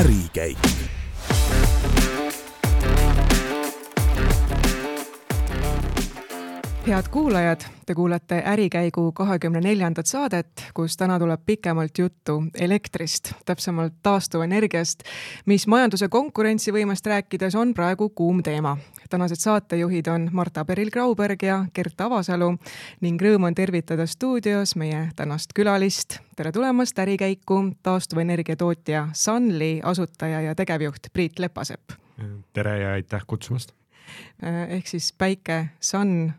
ärikäik head kuulajad, te kuulate Ärikäigu kahekümne neljandat saadet, kus täna tuleb pikemalt juttu elektrist, täpsemalt taastuvenergiast, mis majanduse konkurentsivõimest rääkides on praegu kuum teema. Tänased saatejuhid on Marta Peril-Grauberg ja Gert Avasalu ning rõõm on tervitada stuudios meie tänast külalist. tere tulemast Ärikäiku, taastuvenergia tootja Sunly asutaja ja tegevjuht Priit Lepasepp. tere ja aitäh kutsumast ehk siis päike, sun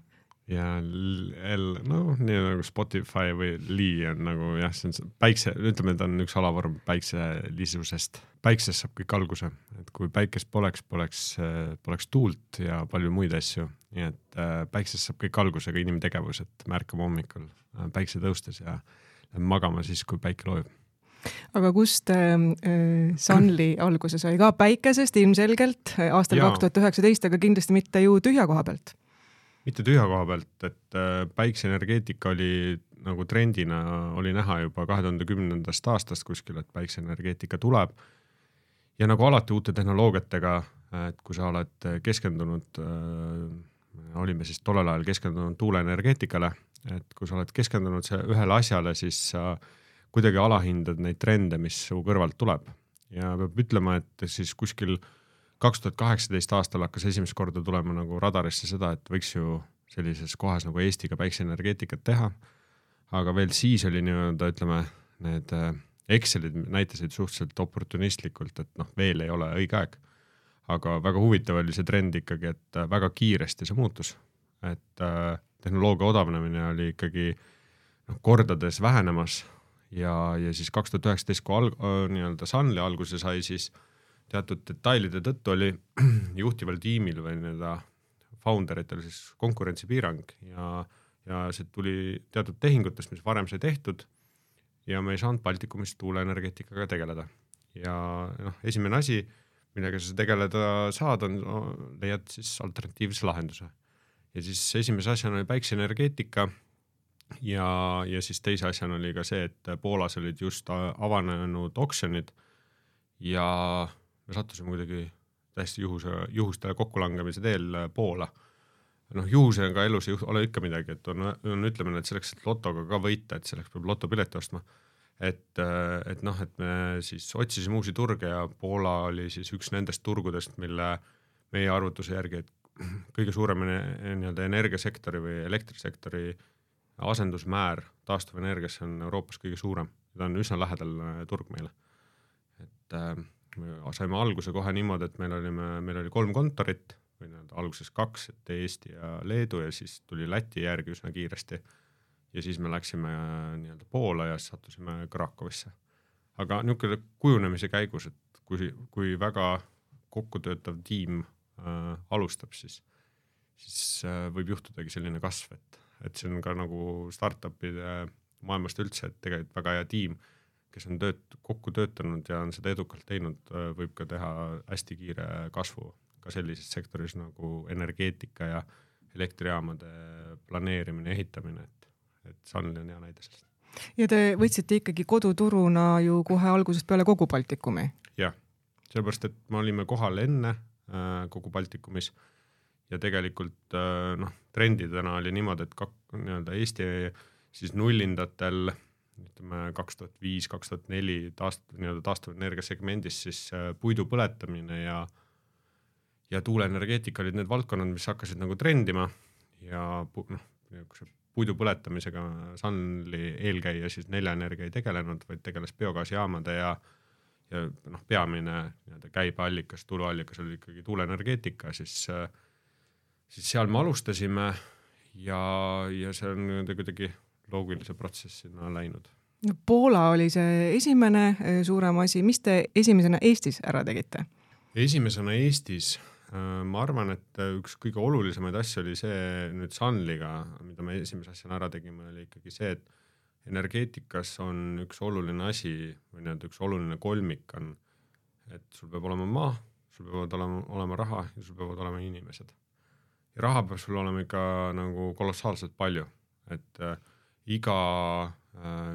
ja L, noh, nii nagu Spotify või Lee on nagu jah, see on päikse, ütleme, ta on üks alavorm päikselisusest. päiksest saab kõik alguse, et kui päikest poleks, poleks, poleks tuult ja palju muid asju, nii et äh, päiksest saab kõik alguse, ka inimtegevus, et me ärkame hommikul äh, päikse tõustes ja lähme magama siis, kui päike loojub. Aga kust äh, äh Sunly alguse sai? Ka päikesest ilmselgelt aastal kaks tuhat üheksateist, aga kindlasti mitte ju tühja koha pealt mitte tühja koha pealt, et äh, päikseenergeetika oli nagu trendina oli näha juba kahe tuhande kümnendast aastast kuskil, et päikseenergeetika tuleb. ja nagu alati uute tehnoloogiatega, et kui sa oled keskendunud äh,, olime siis tollel ajal keskendunud tuuleenergeetikale, et kui sa oled keskendunud ühele asjale, siis sa kuidagi alahindad neid trende, mis su kõrvalt tuleb ja peab ütlema, et siis kuskil äh, kaks tuhat kaheksateist aastal hakkas esimest korda tulema nagu radarisse seda, et võiks ju sellises kohas nagu Eestiga päikseenergeetikat teha. aga veel siis oli nii-öelda, ütleme, need äh, Excelid näitasid suhteliselt oportunistlikult, et noh, veel ei ole õige aeg. aga väga huvitav oli see trend ikkagi, et äh, väga kiiresti see muutus, et äh, tehnoloogia odavnemine oli ikkagi noh, kordades vähenemas ja, ja siis kaks tuhat üheksateist, kui alg-, nii-öelda Sunly alguse sai, siis teatud detailide tõttu oli juhtival tiimil või nii-öelda founder itel siis konkurentsipiirang ja, ja see tuli teatud tehingutest, mis varem sai tehtud ja me ei saanud Baltikumis tuuleenergeetikaga tegeleda. ja noh, esimene asi, millega sa tegeleda saad, on no,, leiad siis alternatiivse lahenduse. ja siis esimese asjana oli päikseenergeetika ja, ja siis teise asjana oli ka see, et Poolas olid just avanenud oksjonid ja sattusime kuidagi täiesti juhuse, juhuste kokkulangemise teel äh, Poola. noh, juhusega elus ei ole ikka midagi, et on, on ütlemine, et selleks, et lotoga ka võita, et selleks peab lotopileti ostma. et, äh, et noh, et me siis otsisime uusi turge ja Poola oli siis üks nendest turgudest, mille meie arvutuse järgi, et kõige suurem nii-öelda energiasektori või elektrisektori asendusmäär taastuvenergiasse on Euroopas kõige suurem, ta on üsna lähedal äh, turg meile. et äh, saime alguse kohe niimoodi, et meil olime, meil oli kolm kontorit või nii-öelda alguses kaks, et Eesti ja Leedu ja siis tuli Läti järgi üsna kiiresti. ja siis me läksime nii-öelda Poola ja sattusime Krakowisse. aga niisugune kujunemise käigus, et kui, kui väga kokkutöötav tiim äh, alustab, siis, siis äh, võib juhtudagi selline kasv, et, et see on ka nagu startup'ide maailmast üldse, et tegelikult väga hea tiim kes on tööt-, kokku töötanud ja on seda edukalt teinud, võib ka teha hästi kiire kasvu ka sellises sektoris nagu energeetika ja elektrijaamade planeerimine, ehitamine, et, et Sunly on hea näide sellest. ja te võtsite ikkagi koduturuna ju kohe algusest peale kogu Baltikumi? jah, sellepärast, et me olime kohal enne äh, kogu Baltikumis ja tegelikult äh, noh, trendidena oli niimoodi, et kak-, nii-öelda Eesti siis nullindatel ütleme kaks tuhat viis, kaks tuhat neli taast-, nii-öelda taastuvenergia segmendis siis äh, puidu põletamine ja ja tuuleenergeetika olid need valdkonnad, mis hakkasid nagu trendima ja noh, niisuguse puidu põletamisega Sunly eelkäija siis Nelja Energia ei tegelenud, vaid tegeles biogaasijaamade ja ja noh, peamine nii-öelda käibeallikas, tuluallikas oli ikkagi tuuleenergeetika, siis siis seal me alustasime ja, ja see on nii-öelda kuidagi loogilise protsessina läinud. no Poola oli see esimene eh, suurem asi, mis te esimesena Eestis ära tegite? esimesena Eestis äh, ma arvan, et üks kõige olulisemaid asju oli see nüüd Sunlyga, mida me esimese asjana ära tegime, oli ikkagi see, et energeetikas on üks oluline asi või nii-öelda üks oluline kolmik on, et sul peab olema maa, sul peavad olema, olema raha ja sul peavad olema inimesed. ja raha peab sul olema ikka nagu kolossaalselt palju, et äh, iga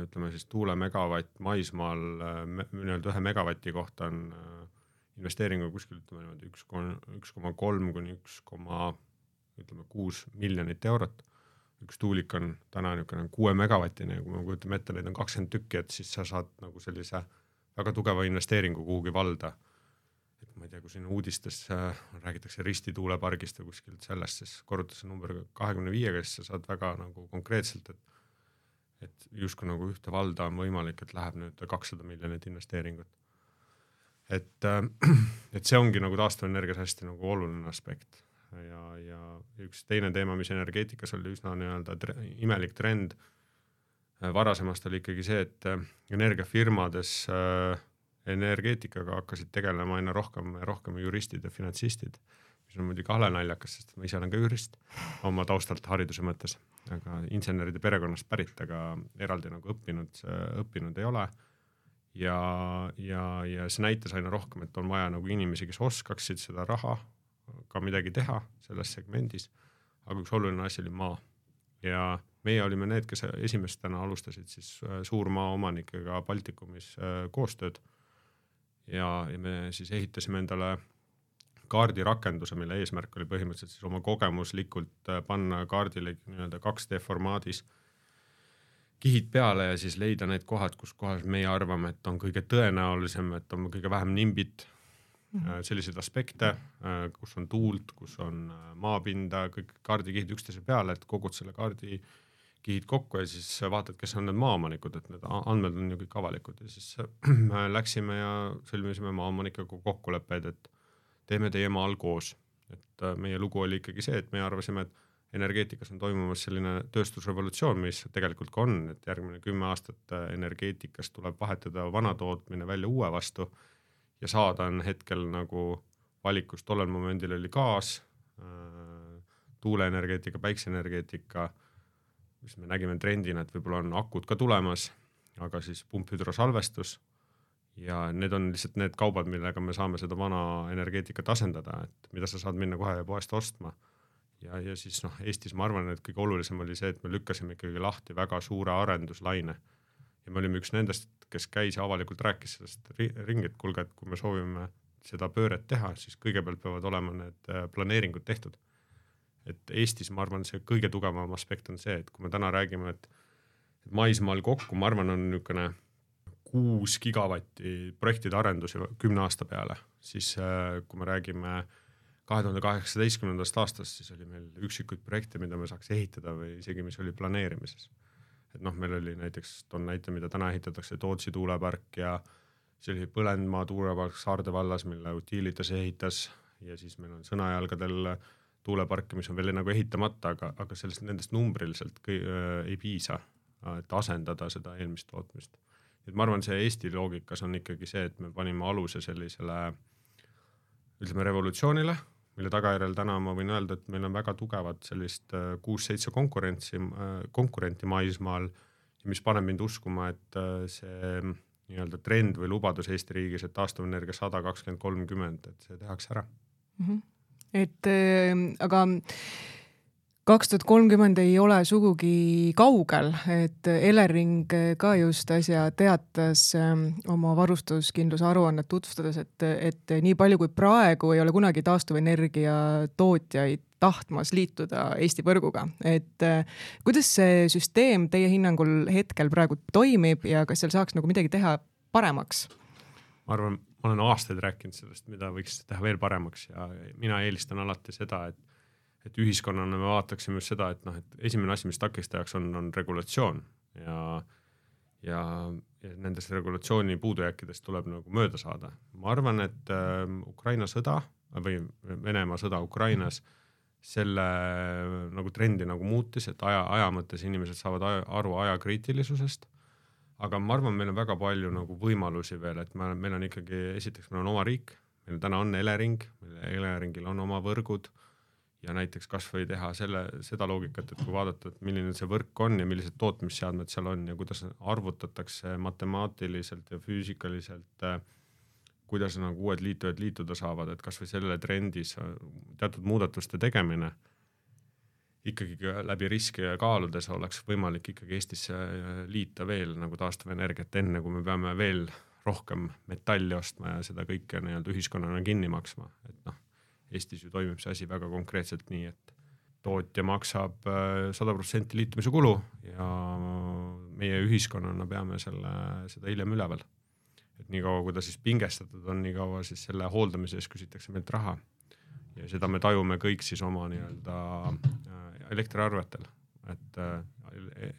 ütleme siis tuulemegavatt maismaal nii-öelda ühe megavati kohta on investeeringu kuskil ütleme niimoodi üks koma, üks koma kolm kuni üks koma ütleme kuus miljonit eurot. üks tuulik on täna niisugune kuue megavatine ja kui me kujutame ette, neid on kakskümmend tükki, et siis sa saad nagu sellise väga tugeva investeeringu kuhugi valda. et ma ei tea, kui siin uudistes äh, räägitakse Risti tuulepargist või kuskilt sellest, siis korruta see number kahekümne viiega, siis sa saad väga nagu konkreetselt, et et justkui nagu ühte valda on võimalik, et läheb nüüd kakssada miljonit investeeringut. Et, äh, et see ongi nagu taastuvenergias hästi nagu oluline aspekt. Ja, ja üks teine teema, mis energeetikas oli üsna nii-öelda tre imelik trend äh, varasemast oli ikkagi see, et äh, energiafirmades äh, energeetikaga hakkasid tegelema aina rohkem rohkem juristid ja finantsistid, mis on muidugi hale naljakas, sest ma ise olen ka jurist oma taustalt hariduse mõttes, aga inseneride perekonnast pärit, aga eraldi nagu õppinud, õppinud ei ole ja, ja, ja see näitas aina rohkem, et on vaja nagu inimesi, kes oskaksid seda raha ka midagi teha selles segmendis. aga üks oluline asi oli maa ja meie olime need, kes esimestena alustasid siis äh, suurmaaomanikega Baltikumis äh, koostööd. ja, ja me siis ehitasime endale kaardirakenduse, mille eesmärk oli põhimõtteliselt siis oma kogemuslikult äh, panna kaardile nii-öelda 2D formaadis kihid peale ja siis leida need kohad, kus kohas meie arvame, et on kõige tõenäolisem, et on kõige vähem nimbit mm, -hmm. selliseid aspekte, äh, kus on tuult, kus on maapinda, kõik kaardikihid üksteise peale, et kogud selle kaardi kihid kokku ja siis vaatad, kes on need maaomanikud, et need andmed on ju kõik avalikud ja siis läksime ja sõlmisime maaomanikega kokkuleppeid, et teeme teie maal koos. et meie lugu oli ikkagi see, et meie arvasime, et energeetikas on toimumas selline tööstusrevolutsioon, mis tegelikult ka on, et järgmine kümme aastat äh, energeetikas tuleb vahetada vana tootmine välja uue vastu ja saada on hetkel nagu valikus, tollel momendil oli gaas, äh, tuuleenergeetika, päikseenergeetika, mis me nägime trendina, et võib-olla on akud ka tulemas, aga siis pumphüdrosalvestus ja need on lihtsalt need kaubad, millega me saame seda vana energeetikat asendada, et mida sa saad minna kohe poest ostma ja, ja siis noh, Eestis ma arvan, et kõige olulisem oli see, et me lükkasime ikkagi lahti väga suure arenduslaine. ja me olime üks nendest, kes käis ja avalikult rääkis sellest ringi, et kuulge, et kui me soovime seda pööret teha, siis kõigepealt peavad olema need äh, planeeringud tehtud. et Eestis, ma arvan, see kõige tugevam aspekt on see, et kui me täna räägime, et maismaal kokku, ma arvan, on niisugune kuus gigavatti projektide arendusi kümne aasta peale, siis äh, kui me räägime kahe tuhande kaheksateistkümnendast aastast, siis oli meil üksikuid projekte, mida me saaks ehitada või isegi, mis oli planeerimises. et noh, meil oli näiteks, toon näite, mida täna ehitatakse, Tootsi tuulepark ja see oli Põlendmaa tuulepark Saarde vallas, mille Utilitas ehitas ja siis meil on Sõnajalgadel tuuleparke, mis on veel nagu ehitamata, aga, aga sellest, nendest numbriliselt kõi, äh, ei piisa, et asendada seda eelmist tootmist. Et ma arvan, see Eesti loogikas on ikkagi see, et me panime aluse sellisele ütleme revolutsioonile mille tagajärjel täna ma võin öelda, et meil on väga tugevat sellist äh, kuus-seitse konkurentsi, äh, konkurenti maismaal, mis paneb mind uskuma, et äh, see nii-öelda trend või lubadus Eesti riigis, et taastuvenergia sada kakskümmend kolmkümmend, et see tehakse ära mm. -hmm. et äh, aga kaks tuhat kolmkümmend ei ole sugugi kaugel, et Elering ka just äsja teatas ähm, oma varustuskindluse aruannet tutvustades, et, et nii palju kui praegu ei ole kunagi taastuvenergia tootjaid tahtmas liituda Eesti võrguga, et äh, kuidas see süsteem teie hinnangul hetkel praegu toimib ja kas seal saaks nagu midagi teha paremaks? ma arvan, ma olen aastaid rääkinud sellest, mida võiks teha veel paremaks ja mina eelistan alati seda, et et ühiskonnana me vaataksime just seda, et noh, et esimene asi, mis takistajaks on, on regulatsioon ja, ja, ja nendest regulatsiooni puudujääkidest tuleb nagu mööda saada. ma arvan, et äh, Ukraina sõda või Venemaa sõda Ukrainas selle nagu trendi nagu muutis, et aja, aja mõttes inimesed saavad aja, aru aja kriitilisusest. aga ma arvan, meil on väga palju nagu võimalusi veel, et me, meil on ikkagi, esiteks meil on oma riik, meil täna on Elering, Eleringil on oma võrgud ja näiteks kasvõi teha selle, seda loogikat, et kui vaadata, et milline see võrk on ja millised tootmisseadmed seal on ja kuidas arvutatakse matemaatiliselt ja füüsikaliselt äh, kuidas nagu uued liitujad liituda saavad, et kasvõi selle trendis äh, teatud muudatuste tegemine. ikkagi läbi riske kaaludes oleks võimalik ikkagi Eestisse liita veel nagu taastuvenergiat, enne kui me peame veel rohkem metalli ostma ja seda kõike nii-öelda ühiskonnana kinni maksma, et noh, Eestis ju toimib see asi väga konkreetselt nii, et tootja maksab äh, sada protsenti liitumise kulu ja meie ühiskonnana peame selle, seda hiljem üleval. et niikaua, kui ta siis pingestatud on, nii kaua siis selle hooldamise eest küsitakse meilt raha. ja seda me tajume kõik siis oma nii-öelda äh, elektriarvetel, et äh,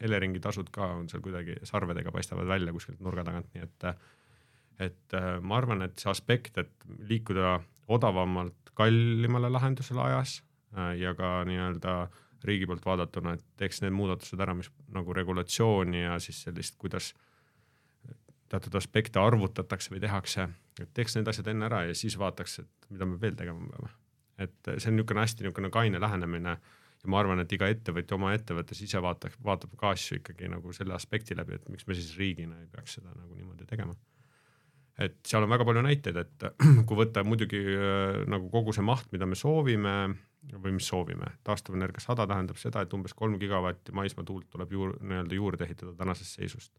Eleringi tasud ka on seal kuidagi sarvedega paistavad välja kuskilt nurga tagant, nii et et ma arvan, et see aspekt, et liikuda odavamalt kallimale lahendusele ajas Äh, ja ka nii-öelda riigi poolt vaadatuna, et teeks need muudatused ära, mis nagu regulatsiooni ja siis sellist, kuidas teatud aspekte arvutatakse või tehakse, et teeks need asjad enne ära ja siis vaataks, et mida me veel tegema peame. et see on niisugune hästi niisugune kaine lähenemine ja ma arvan, et iga ettevõtja oma ettevõttes ise vaatab, vaatab ka asju ikkagi nagu selle aspekti läbi, et miks me siis riigina ei peaks seda nagu niimoodi tegema et seal on väga palju näiteid, et kui võtta muidugi äh, nagu kogu see maht, mida me soovime või mis soovime, taastuvenergia sada tähendab seda, et umbes kolm gigavatti maismaa tuult tuleb juur, nii-öelda juurde ehitada tänasest seisust.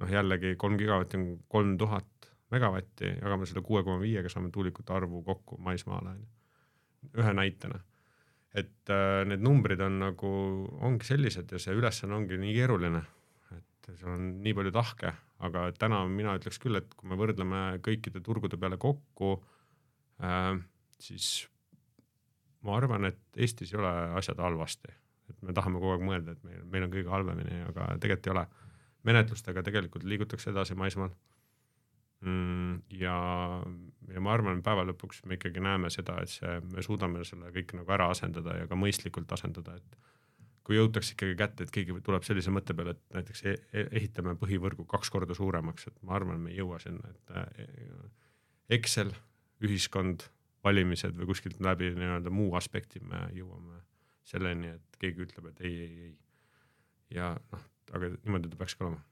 noh, jällegi kolm gigavatti on kolm tuhat megavatti, jagame selle kuue koma viiega, saame tuulikute arvu kokku maismaale onju. ühe näitena, et äh, need numbrid on nagu, ongi sellised ja see ülesanne ongi nii keeruline, et seal on nii palju tahke aga täna mina ütleks küll, et kui me võrdleme kõikide turgude peale kokku äh,, siis ma arvan, et Eestis ei ole asjad halvasti, et me tahame kogu aeg mõelda, et meil, meil on kõige halvemini, aga tegelikult ei ole. menetlustega tegelikult liigutakse edasi maismaal mm,. ja, ja ma arvan, päeva lõpuks me ikkagi näeme seda, et see, me suudame selle kõik nagu ära asendada ja ka mõistlikult asendada, et kui jõutakse ikkagi kätte, et keegi tuleb sellise mõtte peale, et näiteks e-, e ehitame põhivõrgu kaks korda suuremaks, et ma arvan, me ei jõua sinna, et äh, Excel, ühiskond, valimised või kuskilt läbi nii-öelda muu aspekti me jõuame selleni, et keegi ütleb, et ei, ei, ei. ja noh, aga niimoodi ta peaks ka olema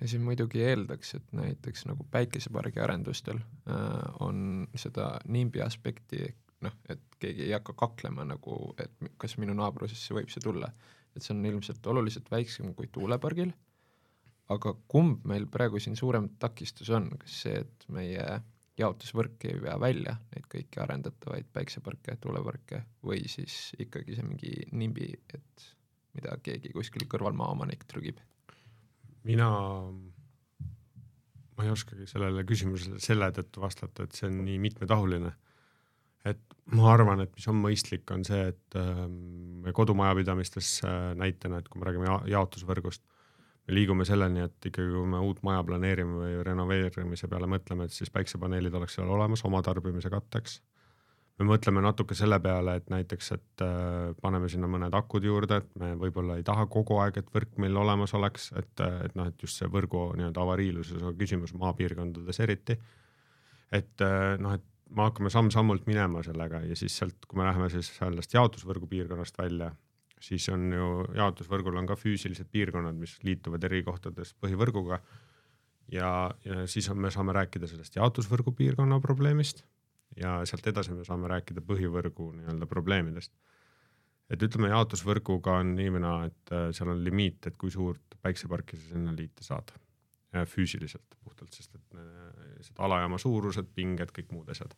ja siin muidugi eeldaks, et näiteks nagu päikesepargi arendustel äh, on seda NIMBY aspekti noh, et keegi ei hakka kaklema nagu, et kas minu naabrusesse võib see tulla. et see on ilmselt oluliselt väiksem kui tuulepargil, aga kumb meil praegu siin suurem takistus on, kas see, et meie jaotusvõrk ei vea välja neid kõiki arendatavaid päikseparke, tuuleparke või siis ikkagi see mingi nimbi, et mida keegi kuskil kõrval maaomanik trügib? mina, ma ei oskagi sellele küsimusele selle tõttu vastata, et see on nii mitmetahuline et ma arvan, et mis on mõistlik, on see, et äh, kodumajapidamistes äh, näitena, et kui me räägime ja jaotusvõrgust, me liigume selleni, et ikkagi, kui me uut maja planeerime või renoveerimise peale mõtleme, et siis päiksepaneelid oleks seal olemas oma tarbimise katteks. me mõtleme natuke selle peale, et näiteks, et äh, paneme sinna mõned akud juurde, et me võib-olla ei taha kogu aeg, et võrk meil olemas oleks, et, et noh, et just see võrgu nii-öelda avariilisuse küsimus maapiirkondades eriti. et äh, noh, et me hakkame samm-sammult minema sellega ja siis sealt, kui me läheme siis sellest jaotusvõrgu piirkonnast välja, siis on ju jaotusvõrgul on ka füüsilised piirkonnad, mis liituvad eri kohtades põhivõrguga. ja, ja siis on, me saame rääkida sellest jaotusvõrgu piirkonna probleemist ja sealt edasi me saame rääkida põhivõrgu nii-öelda probleemidest. et ütleme, jaotusvõrguga on nii või naa, et äh, seal on limiit, et kui suurt päikseparki sa sinna liita saad füüsiliselt puhtalt, sest et äh, seda alajaama suurused, pinged, kõik muud asjad.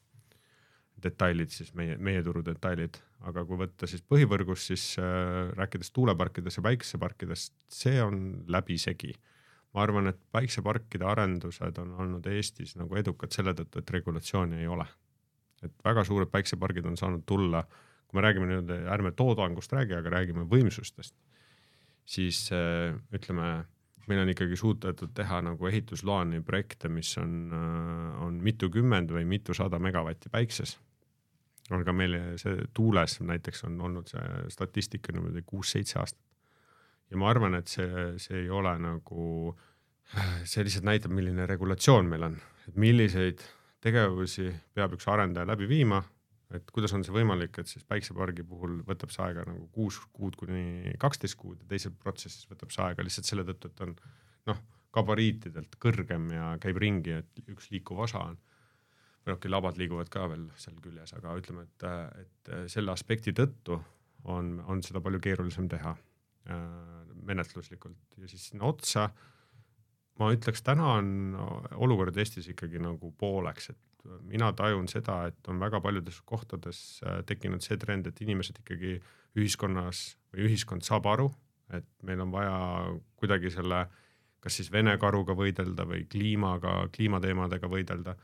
detailid siis meie, meie turu detailid, aga kui võtta siis põhivõrgus, siis äh, rääkides tuuleparkidest ja päikeseparkidest, see on läbisegi. ma arvan, et päikseparkide arendused on olnud Eestis nagu edukad selle tõttu, et regulatsiooni ei ole. et väga suured päiksepargid on saanud tulla, kui me räägime nii-öelda, ärme toodangust räägi, aga räägime võimsustest, siis äh, ütleme meil on ikkagi suudetud teha nagu ehitusloani projekte, mis on, äh, on mitukümmend või mitusada megavatti päikses. aga meil see tuules näiteks on olnud see statistika niimoodi kuus-seitse aastat. ja ma arvan, et see, see ei ole nagu, see lihtsalt näitab, milline regulatsioon meil on, et milliseid tegevusi peab üks arendaja läbi viima et kuidas on see võimalik, et siis päiksepargi puhul võtab see aega nagu kuus kuud kuni kaksteist kuud ja teises protsessis võtab see aega lihtsalt selle tõttu, et on noh, gabariitidelt kõrgem ja käib ringi, et üks liikuv osa on. või noh, küll labad liiguvad ka veel seal küljes, aga ütleme, et, et selle aspekti tõttu on, on seda palju keerulisem teha äh, menetluslikult ja siis sinna otsa ma ütleks, täna on olukord Eestis ikkagi nagu pooleks, et mina tajun seda, et on väga paljudes kohtades äh, tekkinud see trend, et inimesed ikkagi ühiskonnas või ühiskond saab aru, et meil on vaja kuidagi selle kas siis Vene karuga võidelda või kliimaga, kliimateemadega võidelda.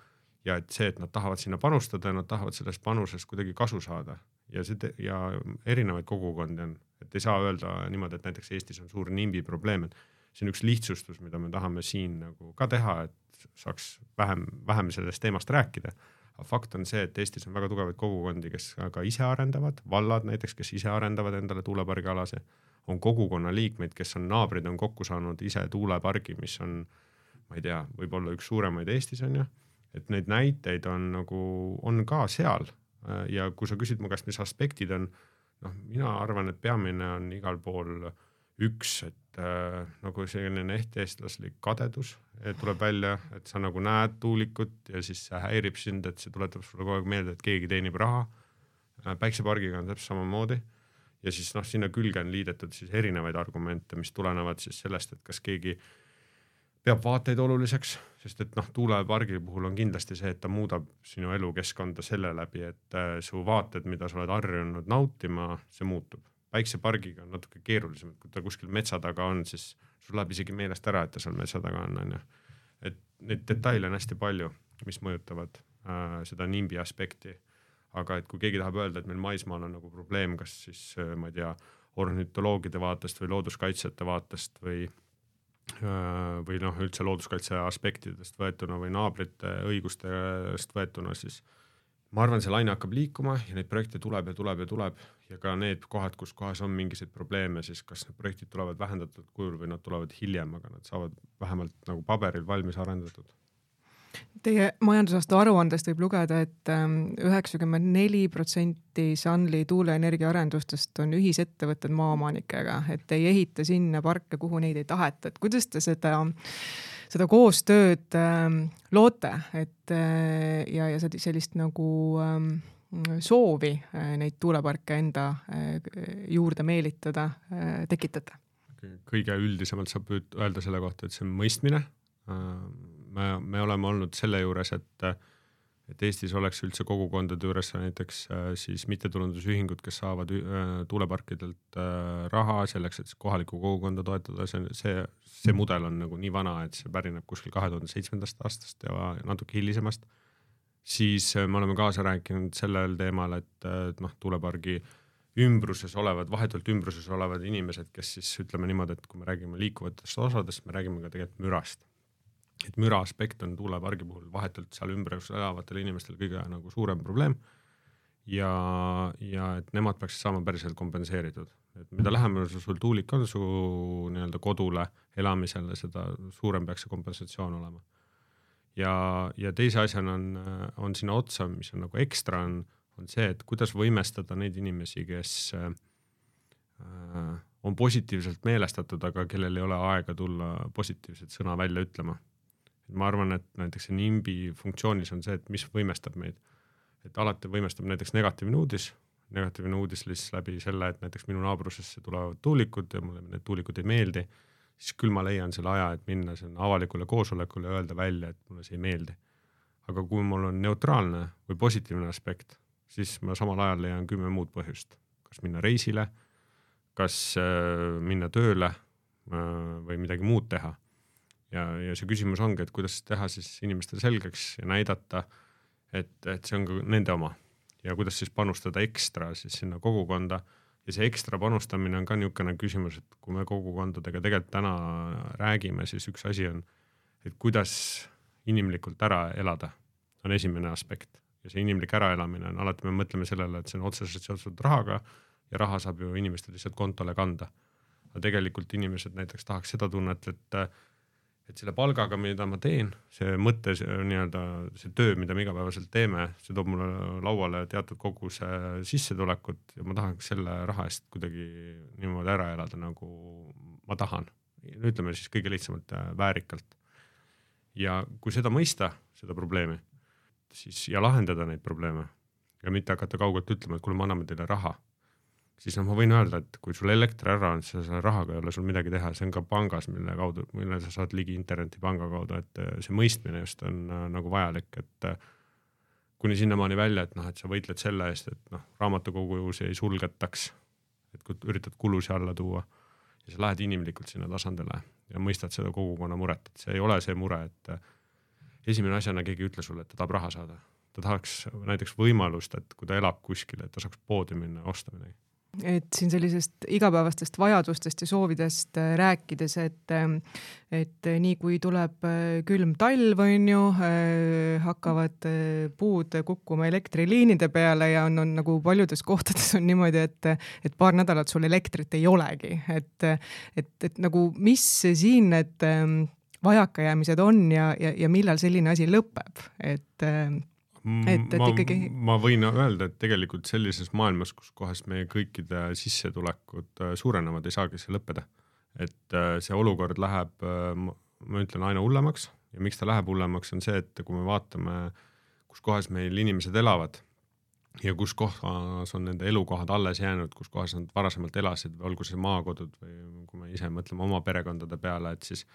Ja et see, et nad tahavad sinna panustada ja nad tahavad sellest panusest kuidagi kasu saada. Ja see ja erinevaid kogukondi on, et ei saa öelda niimoodi, et näiteks Eestis on suur nimbi probleem, et see on üks lihtsustus, mida me tahame siin nagu ka teha, et saaks vähem, vähem sellest teemast rääkida. aga fakt on see, et Eestis on väga tugevaid kogukondi, kes ka ise arendavad, vallad näiteks, kes ise arendavad endale tuulepargialasi, on kogukonna liikmeid, kes on naabrid, on kokku saanud ise tuulepargi, mis on, ma ei tea, võib-olla üks suuremaid Eestis on ju. Et neid näiteid on nagu, on ka seal. Ja kui sa küsid mu käest, mis aspektid on, noh, mina arvan, et peamine on igal pool üks, et äh, nagu selline ehteestlaslik kadedus tuleb välja, et sa nagu näed tuulikut ja siis see häirib sind, et see tuletab sulle kogu aeg meelde, et keegi teenib raha äh,. päiksepargiga on täpselt samamoodi ja siis noh, sinna külge on liidetud siis erinevaid argumente, mis tulenevad siis sellest, et kas keegi peab vaateid oluliseks, sest et noh, tuulepargi puhul on kindlasti see, et ta muudab sinu elukeskkonda selle läbi, et äh, su vaated, mida sa oled harjunud nautima, see muutub. Päiksepargiga on natuke keerulisem, kui ta kuskil metsa taga on, siis sul läheb isegi meelest ära, et ta seal metsa taga on, onju. et neid detaile on hästi palju, mis mõjutavad äh, seda nimbi aspekti. aga et kui keegi tahab öelda, et meil maismaal on nagu probleem, kas siis äh, ma ei tea, ornitoloogide vaatest või looduskaitsjate vaatest või Äh, või noh, üldse looduskaitse aspektidest võetuna või naabrite õigustest võetuna, siis ma arvan, see laine hakkab liikuma ja neid projekte tuleb ja tuleb ja tuleb. Ja ka need kohad, kus kohas on mingisuguseid probleeme, siis kas need projektid tulevad vähendatud kujul või nad tulevad hiljem, aga nad saavad vähemalt nagu paberil valmis arendatud. Teie majandusaasta aruandest võib lugeda et, et ähm, üheksakümmend neli protsenti Sunly tuuleenergia arendustest on ühisettevõtted maaomanikega, et ei ehita sinna parke, kuhu neid ei taheta, et kuidas te seda, seda koostööd äh, loote, et äh, ja, ja sellist nagu äh, soovi äh, neid tuuleparke enda äh, juurde meelitada tekitate? kõige üldisemalt saab öelda selle kohta, et see on mõistmine me, me oleme olnud selle juures, et, et Eestis oleks üldse kogukondade juures näiteks äh, siis mittetulundusühingud, kes saavad äh, tuuleparkidelt äh, raha selleks, et kohalikku kogukonda toetada, see, see, see mudel on nagu nii vana, et see pärineb kuskil kahe tuhande seitsmendast aastast ja natuke hilisemast. siis me oleme kaasa rääkinud sellel teemal, et, et noh, tuulepargi ümbruses olevad, vahetult ümbruses olevad inimesed, kes siis ütleme niimoodi, et kui me räägime liikuvatest osadest, me räägime ka tegelikult mürast et müra aspekt on tuulepargi puhul vahetult seal ümbruses elavatel inimestel kõige nagu suurem probleem. ja, ja et nemad peaksid saama päriselt kompenseeritud, et mida lähemal sul tuulik on su nii-öelda kodule elamisele, seda suurem peaks see kompensatsioon olema. ja, ja teise asjana on, on sinna otsa, mis on nagu ekstra, on, on see, et kuidas võimestada neid inimesi, kes äh, on positiivselt meelestatud, aga kellel ei ole aega tulla positiivset sõna välja ütlema ma arvan, et näiteks see NIMBY funktsioonis on see, et mis võimestab meid. et alati võimestab näiteks negatiivne uudis, negatiivne uudis siis läbi selle, et näiteks minu naabrusesse tulevad tuulikud ja mulle need tuulikud ei meeldi, siis küll ma leian selle aja, et minna sinna avalikule koosolekule ja öelda välja, et mulle see ei meeldi. aga kui mul on neutraalne või positiivne aspekt, siis ma samal ajal leian kümme muud põhjust, kas minna reisile, kas äh, minna tööle äh, või midagi muud teha ja, ja see küsimus ongi, et kuidas teha siis inimestele selgeks ja näidata, et, et see on ka nende oma. Ja kuidas siis panustada ekstra siis sinna kogukonda. Ja see ekstra panustamine on ka niisugune küsimus, et kui me kogukondadega tegelikult täna räägime, siis üks asi on, et kuidas inimlikult ära elada, on esimene aspekt. Ja see inimlik äraelamine on alati, me mõtleme sellele, et see on otseselt seotud rahaga ja raha saab ju inimestel lihtsalt kontole kanda. aga tegelikult inimesed näiteks tahaks seda tunnet, et et selle palgaga, mida ma teen, see mõte, see nii-öelda see töö, mida me igapäevaselt teeme, see toob mulle lauale teatud koguse sissetulekut ja ma tahaks selle raha eest kuidagi niimoodi ära elada, nagu ma tahan. ütleme siis kõige lihtsamalt äh, väärikalt. ja kui seda mõista, seda probleemi, siis ja lahendada neid probleeme ja mitte hakata kaugelt ütlema, et kuule, me anname teile raha, siis noh, ma võin öelda, et kui sul elekter ära on, siis selle rahaga ei ole sul midagi teha, see on ka pangas, mille kaudu, mille sa saad ligi internetipanga kaudu, et äh, see mõistmine just on äh, nagu vajalik, et äh, kuni sinnamaani välja, et noh, et sa võitled selle eest, et noh, raamatukogusid ei sulgetaks, et kui üritad kulusid alla tuua ja sa lähed inimlikult sinna tasandile ja mõistad seda kogukonna muret, et see ei ole see mure, et esimene asjana keegi ei ütle sulle, et ta tahab raha saada. ta tahaks näiteks võimalust, et kui ta elab kuskil, et ta saaks poodi minna ja osta midagi et siin sellisest igapäevastest vajadustest ja soovidest äh, rääkides, et, ähm, et nii kui tuleb äh, külm talv, on ju, äh, hakkavad puud kukkuma elektriliinide peale ja on, on nagu paljudes kohtades on niimoodi, et, et paar nädalat sul elektrit ei olegi, et, et, et nagu mis siin need ähm, vajakajäämised on ja, ja, ja millal selline asi lõpeb, et et, et ma, ikkagi. ma võin öelda, et tegelikult sellises maailmas, kus kohas meie kõikide sissetulekud äh, suurenevad, ei saagi see lõppeda. et äh, see olukord läheb, äh, ma ütlen, aina hullemaks ja miks ta läheb hullemaks, on see, et kui me vaatame, kus kohas meil inimesed elavad ja kus kohas on nende elukohad alles jäänud, kus kohas nad varasemalt elasid, olgu see maakodud või kui me ise mõtleme oma perekondade peale, et siis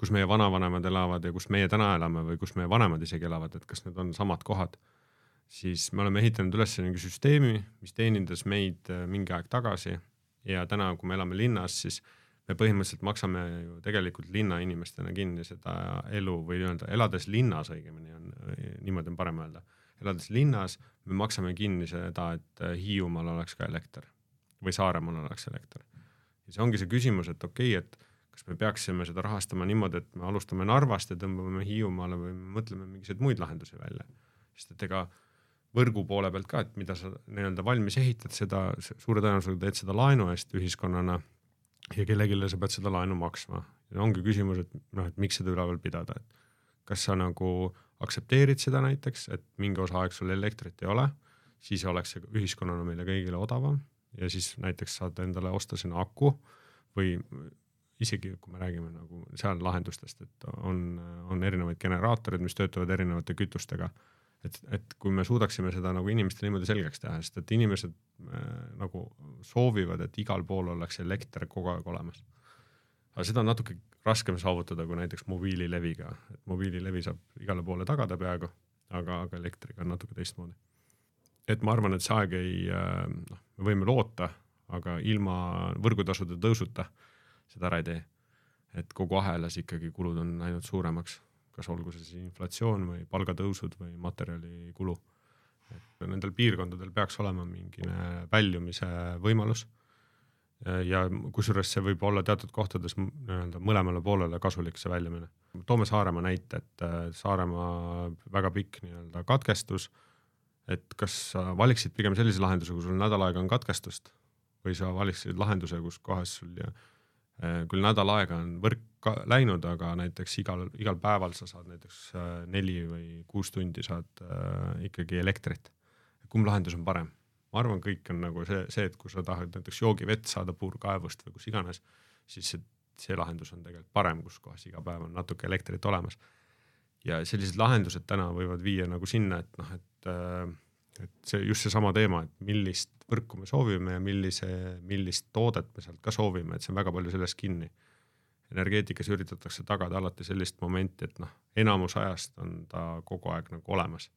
kus meie vanavanemad elavad ja kus meie täna elame või kus meie vanemad isegi elavad, et kas need on samad kohad, siis me oleme ehitanud üles mingi süsteemi, mis teenindas meid äh, mingi aeg tagasi ja täna, kui me elame linnas, siis me põhimõtteliselt maksame ju tegelikult linnainimestena kinni seda elu või nii-öelda elades linnas õigemini on, niimoodi on parem öelda. elades linnas me maksame kinni seda, et äh, Hiiumaal oleks ka elekter või Saaremaal oleks elekter. ja see ongi see küsimus, et okei okay,, et kas me peaksime seda rahastama niimoodi, et me alustame Narvast ja tõmbame Hiiumaale või me mõtleme mingisuguseid muid lahendusi välja. sest et ega võrgu poole pealt ka, et mida sa nii-öelda valmis ehitad, seda suure tõenäosusega teed seda laenu eest ühiskonnana ja kellelegi sa pead seda laenu maksma. ja ongi küsimus, et noh, et miks seda üleval pidada, et kas sa nagu aktsepteerid seda näiteks, et mingi osa aeg sul elektrit ei ole, siis oleks see ühiskonnana meile kõigile odavam ja siis näiteks saad endale osta sinna aku või isegi kui me räägime nagu seal lahendustest, et on, on erinevaid generaatoreid, mis töötavad erinevate kütustega. et, et kui me suudaksime seda nagu inimestele niimoodi selgeks teha, sest et inimesed äh, nagu soovivad, et igal pool oleks elekter kogu aeg olemas. aga seda on natuke raskem saavutada kui näiteks mobiilileviga, et mobiililevi saab igale poole tagada peaaegu, aga, aga elektriga on natuke teistmoodi. et ma arvan, et see aeg ei, äh, noh, me võime loota, aga ilma võrgutasude tõusuta seda ära ei tee. et kogu ahelas ikkagi kulud on läinud suuremaks, kas olgu see siis inflatsioon või palgatõusud või materjalikulu. et nendel piirkondadel peaks olema mingine väljumise võimalus. ja kusjuures see võib olla teatud kohtades nii-öelda mõlemale poolele kasulik, see väljumine. toome Saaremaa näite, et äh, Saaremaa väga pikk nii-öelda katkestus et kas sa valiksid pigem sellise lahenduse, kui sul nädal aega on katkestust või sa valiksid lahenduse, kus kohas sul küll nädal aega on võrk ka läinud, aga näiteks igal, igal päeval sa saad näiteks äh, neli või kuus tundi saad äh, ikkagi elektrit. kumb lahendus on parem? ma arvan, kõik on nagu see, see, et kui sa tahad näiteks joogivett saada puurkaevust või kus iganes, siis see, see lahendus on tegelikult parem, kus kohas iga päev on natuke elektrit olemas. ja sellised lahendused täna võivad viia nagu sinna, et noh, et äh, et see just seesama teema, et millist võrku me soovime ja millise, millist toodet me sealt ka soovime, et see on väga palju sellest kinni. energeetikas üritatakse tagada alati sellist momenti, et noh, enamus ajast on ta kogu aeg nagu olemas.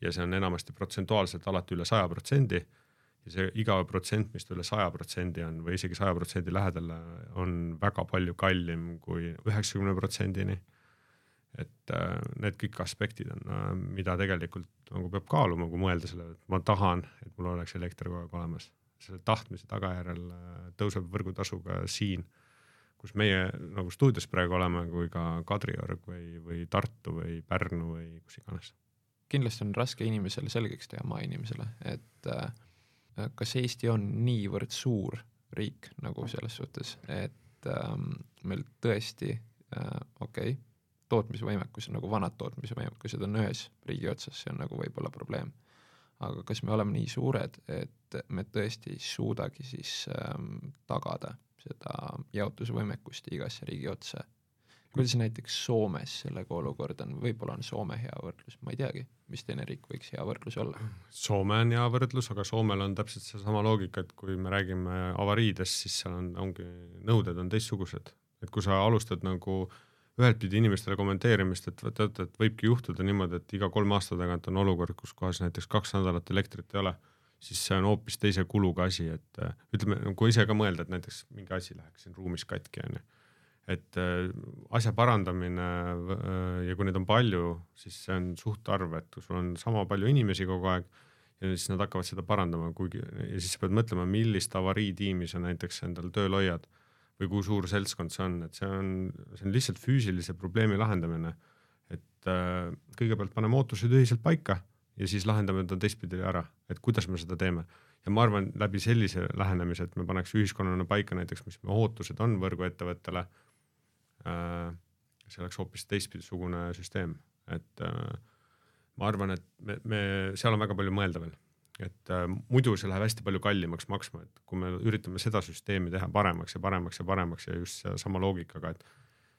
ja see on enamasti protsentuaalselt alati üle saja protsendi ja see iga protsent, mis üle saja protsendi on või isegi saja protsendi lähedal, on väga palju kallim kui üheksakümne protsendini et äh, need kõik aspektid on, äh, mida tegelikult nagu peab kaaluma, kui mõelda sellele, et ma tahan, et mul oleks elekter kogu aeg olemas. selle tahtmise tagajärjel äh, tõuseb võrgutasu ka siin, kus meie nagu stuudios praegu oleme, kui ka Kadriorg või, või Tartu või Pärnu või kus iganes. kindlasti on raske inimesele selgeks teha, maainimesele, et äh, kas Eesti on niivõrd suur riik nagu selles suhtes, et ähm, meil tõesti äh, okei okay, tootmisvõimekus, nagu vanad tootmisvõimekused on ühes riigi otsas, see on nagu võib-olla probleem. aga kas me oleme nii suured, et me tõesti ei suudagi siis ähm, tagada seda jaotusvõimekust igasse riigi otsa? kuidas näiteks Soomes sellega olukord on, võib-olla on Soome hea võrdlus, ma ei teagi, mis teine riik võiks hea võrdlus olla? Soome on hea võrdlus, aga Soomel on täpselt seesama loogika, et kui me räägime avariidest, siis seal on, ongi, nõuded on teistsugused, et kui sa alustad nagu ühelt pidi inimestele kommenteerimist, et teate, et võibki juhtuda niimoodi, et iga kolme aasta tagant on olukord, kus kohas näiteks kaks nädalat elektrit ei ole, siis see on hoopis teise kuluga asi, et ütleme, kui ise ka mõelda, et näiteks mingi asi läheks siin ruumis katki, onju et äh, asja parandamine äh, ja kui neid on palju, siis see on suhtarv, et kui sul on sama palju inimesi kogu aeg ja siis nad hakkavad seda parandama, kuigi ja siis sa pead mõtlema, millist avariitiimi sa näiteks endal tööl hoiad või kui suur seltskond see on, et see on, see on lihtsalt füüsilise probleemi lahendamine. et äh, kõigepealt paneme ootused ühiselt paika ja siis lahendame ta teistpidi ära, et kuidas me seda teeme. ja ma arvan, läbi sellise lähenemise, et me paneks ühiskonnana paika näiteks, mis meie ootused on võrguettevõttele Äh, see oleks hoopis teistpidisugune süsteem, et äh, ma arvan, et me, me, seal on väga palju mõelda veel, et äh, muidu see läheb hästi palju kallimaks maksma, et kui me üritame seda süsteemi teha paremaks ja paremaks ja paremaks ja just sama loogikaga, et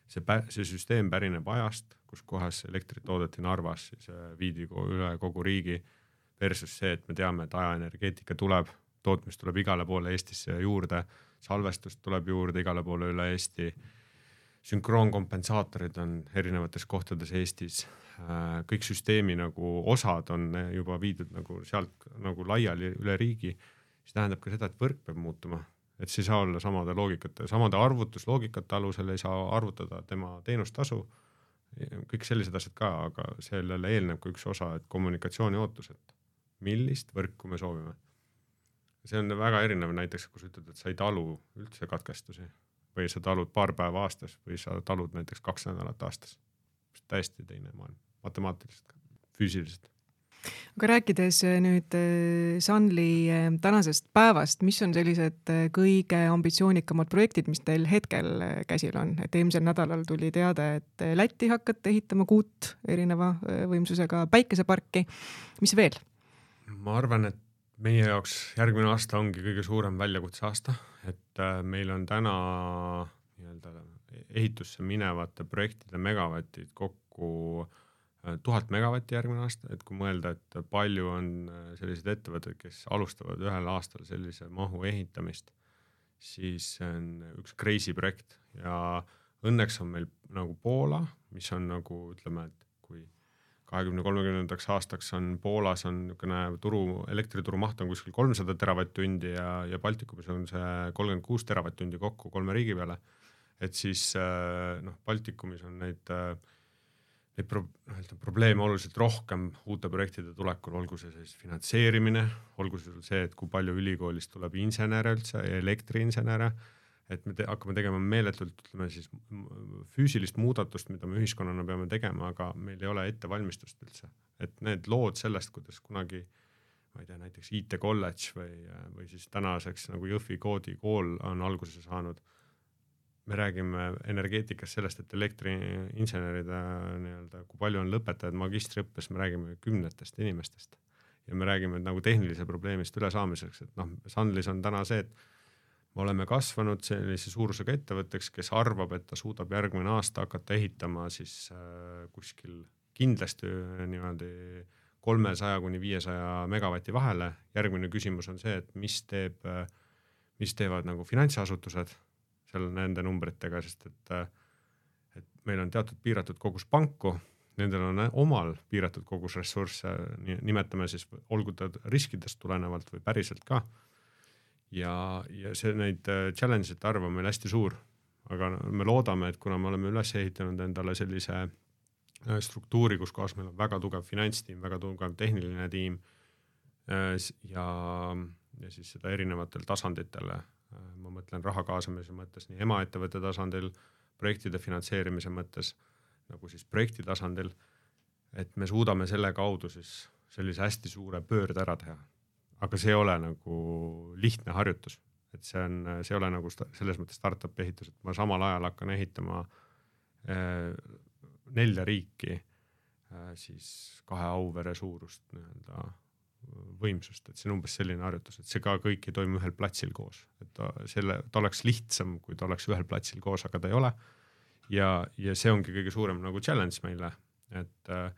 see, see süsteem pärineb ajast, kus kohas elektrit toodeti Narvas, siis viidi üle kogu riigi versus see, et me teame, et ajaenergeetika tuleb, tootmist tuleb igale poole Eestisse juurde, salvestust tuleb juurde igale poole üle Eesti sünkroonkompensaatorid on erinevates kohtades Eestis. Äh, kõik süsteemi nagu osad on juba viidud nagu sealt nagu laiali üle riigi. mis tähendab ka seda, et võrk peab muutuma, et see ei saa olla samade loogikate, samade arvutusloogikate alusel ei saa arvutada tema teenustasu. kõik sellised asjad ka, aga sellele eelneb ka üks osa, et kommunikatsiooni ootused, millist võrku me soovime. see on väga erinev näiteks, kui sa ütled, et sa ei talu üldse katkestusi või sa talud paar päeva aastas või sa talud näiteks kaks nädalat aastas. täiesti teine maailm, matemaatiliselt, füüsiliselt. aga rääkides äh, nüüd äh, Sunly äh, tänasest päevast, mis on sellised kõige ambitsioonikamad projektid, mis teil hetkel käsil on, et eelmisel nädalal tuli teade, et Lätti hakkate ehitama kuut erineva võimsusega päikeseparki, mis veel? ma arvan, et meie jaoks järgmine aasta ongi kõige suurem väljakutse aasta, et äh, meil on täna nii-öelda ehitusse minevate projektide megavatid kokku äh, tuhat megavatti järgmine aasta, et kui mõelda, et palju on äh, selliseid ettevõtteid, kes alustavad ühel aastal sellise mahu ehitamist, siis see on üks crazy projekt. Ja õnneks on meil nagu Poola, mis on nagu ütleme, et kui kahekümne, kolmekümnendaks aastaks on Poolas on niisugune turu, elektrituru maht on kuskil kolmsada teravatt-tundi ja, ja Baltikumis on see kolmkümmend kuus teravatt-tundi kokku kolme riigi peale. et siis äh, noh, Baltikumis on neid, äh, neid pro, noh ütleme probleeme oluliselt rohkem uute projektide tulekul, olgu see siis finantseerimine, olgu see see, et kui palju ülikoolist tuleb insenere üldse, elektriinsenere et me te hakkame tegema meeletult, ütleme siis füüsilist muudatust, mida me ühiskonnana peame tegema, aga meil ei ole ettevalmistust üldse. et need lood sellest, kuidas kunagi ma ei tea, näiteks IT kolledž või, või siis tänaseks nagu Jõhvi koodikool on alguse saanud. me räägime energeetikas sellest, et elektriinseneride nii-öelda, kui palju on lõpetajaid magistriõppes, me räägime kümnetest inimestest ja me räägime nagu tehnilise probleemist ülesaamiseks, et noh, Sunlis on täna see, et me oleme kasvanud sellise suurusega ettevõtteks, kes arvab, et ta suudab järgmine aasta hakata ehitama siis äh, kuskil kindlasti niimoodi kolmesaja kuni viiesaja megavati vahele. järgmine küsimus on see, et mis teeb, äh, mis teevad nagu finantsasutused seal nende numbritega, sest et, äh, et meil on teatud piiratud kogus panku, nendel on omal piiratud kogus ressursse, nimetame siis, olgu ta riskidest tulenevalt või päriselt ka ja, ja see, neid äh, challenge ite arv on meil hästi suur. aga me loodame, et kuna me oleme üles ehitanud endale sellise äh, struktuuri, kus kohas meil on väga tugev finantstiim, väga tugev tehniline tiim äh, ja, ja siis seda erinevatel tasanditel, ma mõtlen raha kaasamise mõttes nii emaettevõtte tasandil, projektide finantseerimise mõttes nagu siis projekti tasandil, et me suudame selle kaudu siis sellise hästi suure pöörde ära teha aga see ei ole nagu lihtne harjutus, et see on, see ei ole nagu selles mõttes startup'i ehitus, et ma samal ajal hakkan ehitama äh, nelja riiki äh, siis kahe Auvere suurust nii-öelda võimsust, et see on umbes selline harjutus, et see ka kõik ei toimu ühel platsil koos, et ta selle, ta oleks lihtsam, kui ta oleks ühel platsil koos, aga ta ei ole. ja, ja see ongi kõige suurem nagu challenge meile, et äh,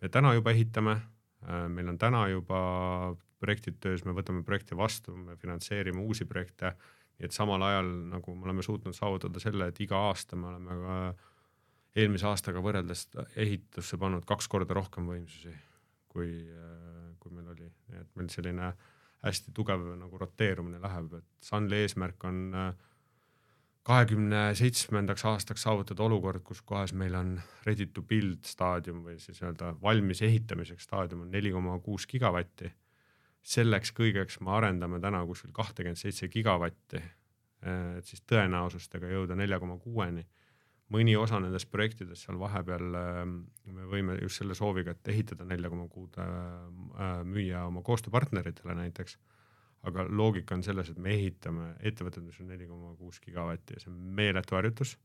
me täna juba ehitame äh,, meil on täna juba projektid töös, me võtame projekte vastu, me finantseerime uusi projekte, et samal ajal nagu me oleme suutnud saavutada selle, et iga aasta me oleme ka eelmise aastaga võrreldes ehitusse pannud kaks korda rohkem võimsusi, kui, kui meil oli, et meil selline hästi tugev nagu roteerumine läheb, et Sunly eesmärk on kahekümne seitsmendaks aastaks saavutada olukord, kus kohas meil on ready to build staadium või siis öelda valmis ehitamiseks staadium on neli koma kuus gigavatti selleks kõigeks me arendame täna kuskil kahtekümmet seitse gigavatti, et siis tõenäosustega jõuda nelja koma kuueni. mõni osa nendest projektidest seal vahepeal me võime just selle sooviga, et ehitada nelja koma kuud müüa oma koostööpartneritele näiteks. aga loogika on selles, et me ehitame ettevõtted, mis on neli koma kuus gigavatti ja see on meeletu harjutus.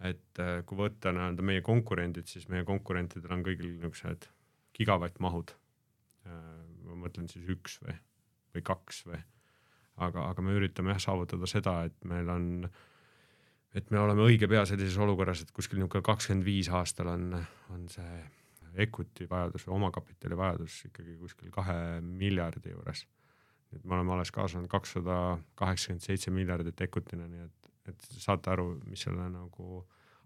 et kui võtta nii-öelda meie konkurendid, siis meie konkurentidel on kõigil niisugused gigavattmahud ma mõtlen siis üks või, või kaks või. aga, aga me üritame jah saavutada seda, et meil on, et me oleme õige pea sellises olukorras, et kuskil niisugune kakskümmend viis aastal on, on see equity vajadus või omakapitali vajadus ikkagi kuskil kahe miljardi juures. nüüd me oleme alles kaasanud kakssada kaheksakümmend seitse miljardit equity'na, nii et, et saate aru, mis selle nagu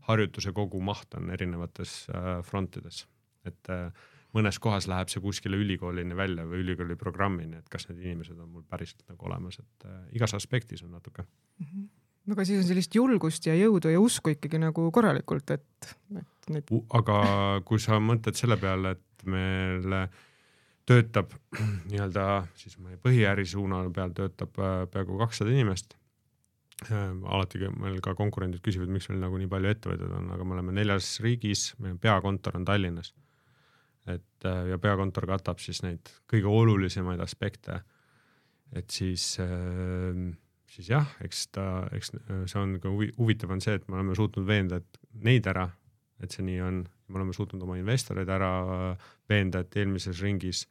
harjutuse kogumaht on erinevates äh, frontides, et äh, mõnes kohas läheb see kuskile ülikoolini välja või ülikooli programmini, et kas need inimesed on mul päriselt nagu olemas, et äh, igas aspektis on natuke mm. -hmm. no aga siis on sellist julgust ja jõudu ja usku ikkagi nagu korralikult, et, et need. aga kui sa mõtled selle peale, et meil töötab nii-öelda siis meie põhiäri suuna peal töötab äh, peaaegu kakssada inimest äh,. alati meil ka konkurendid küsivad, miks meil nagu nii palju ettevõtteid on, aga me oleme neljas riigis, meie peakontor on Tallinnas et äh, ja peakontor katab siis neid kõige olulisemaid aspekte. et siis, ähm, siis jah, eks ta, eks äh, see on ka huvi, huvitav on see, et me oleme suutnud veenda, et neid ära, et see nii on, me oleme suutnud oma investoreid ära äh, veenda, et eelmises ringis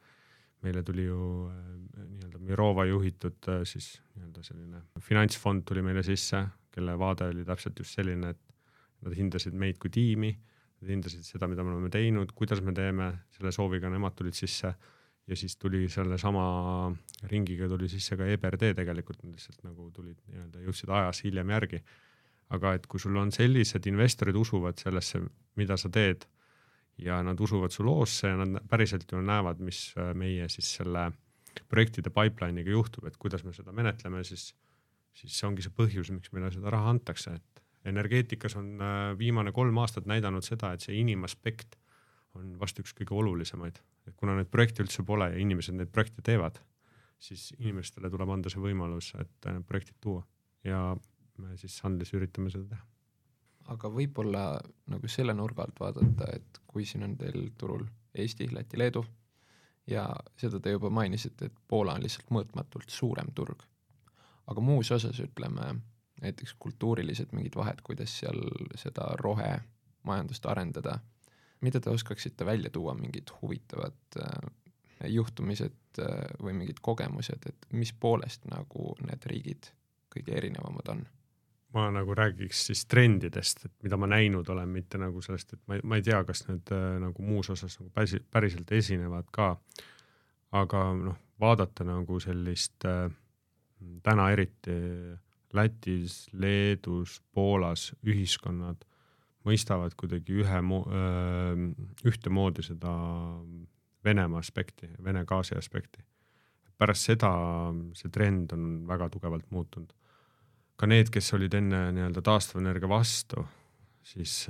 meile tuli ju nii-öelda Mirova juhitud siis nii-öelda selline finantsfond tuli meile sisse, kelle vaade oli täpselt just selline, et nad hindasid meid kui tiimi Nad hindasid seda, mida me oleme teinud, kuidas me teeme, selle sooviga nemad tulid sisse ja siis tuli sellesama ringiga tuli sisse ka EBRD tegelikult, nad lihtsalt nagu tulid nii-öelda, jõudsid ajas hiljem järgi. aga et kui sul on sellised investorid usuvad sellesse, mida sa teed ja nad usuvad su loosse ja nad päriselt ju näevad, mis äh, meie siis selle projektide pipeline'iga juhtub, et kuidas me seda menetleme, siis, siis see ongi see põhjus, miks meile seda raha antakse, et energeetikas on äh, viimane kolm aastat näidanud seda, et see inimaspekt on vast üks kõige olulisemaid, et kuna neid projekte üldse pole ja inimesed neid projekte teevad, siis inimestele tuleb anda see võimalus, et need projektid tuua ja me siis Sandlis üritame seda teha. aga võib-olla nagu selle nurga alt vaadata, et kui siin on teil turul Eesti, Läti, Leedu ja seda te juba mainisite, et Poola on lihtsalt mõõtmatult suurem turg. aga muus osas ütleme näiteks kultuurilised mingid vahed, kuidas seal seda rohemajandust arendada. mida te oskaksite välja tuua, mingid huvitavad äh, juhtumised äh, või mingid kogemused, et mis poolest nagu need riigid kõige erinevamad on? ma nagu räägiks siis trendidest, et mida ma näinud olen, mitte nagu sellest, et ma ei, ma ei tea, kas need äh, nagu muus osas nagu päris, päriselt esinevad ka. aga noh, vaadata nagu sellist äh, täna eriti Lätis, Leedus, Poolas ühiskonnad mõistavad kuidagi ühe, ühtemoodi seda Venemaa aspekti, Vene gaasi aspekti. pärast seda see trend on väga tugevalt muutunud. ka need, kes olid enne nii-öelda taastuvenergia vastu, siis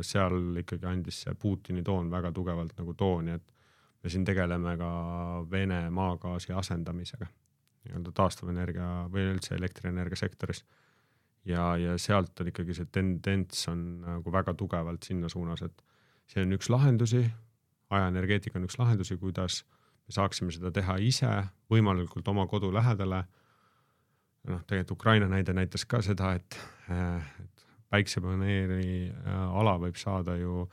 seal ikkagi andis see Putini toon väga tugevalt nagu tooni, et me siin tegeleme ka Vene maagaasi asendamisega nii-öelda taastuvenergia või üldse elektrienergia sektoris. ja, ja sealt on ikkagi see tendents on nagu väga tugevalt sinna suunas, et see on üks lahendusi, ajaenergeetika on üks lahendusi, kuidas me saaksime seda teha ise võimalikult oma kodu lähedale. noh, tegelikult Ukraina näide näitas ka seda, et, et päiksepaneeli äh, ala võib saada ju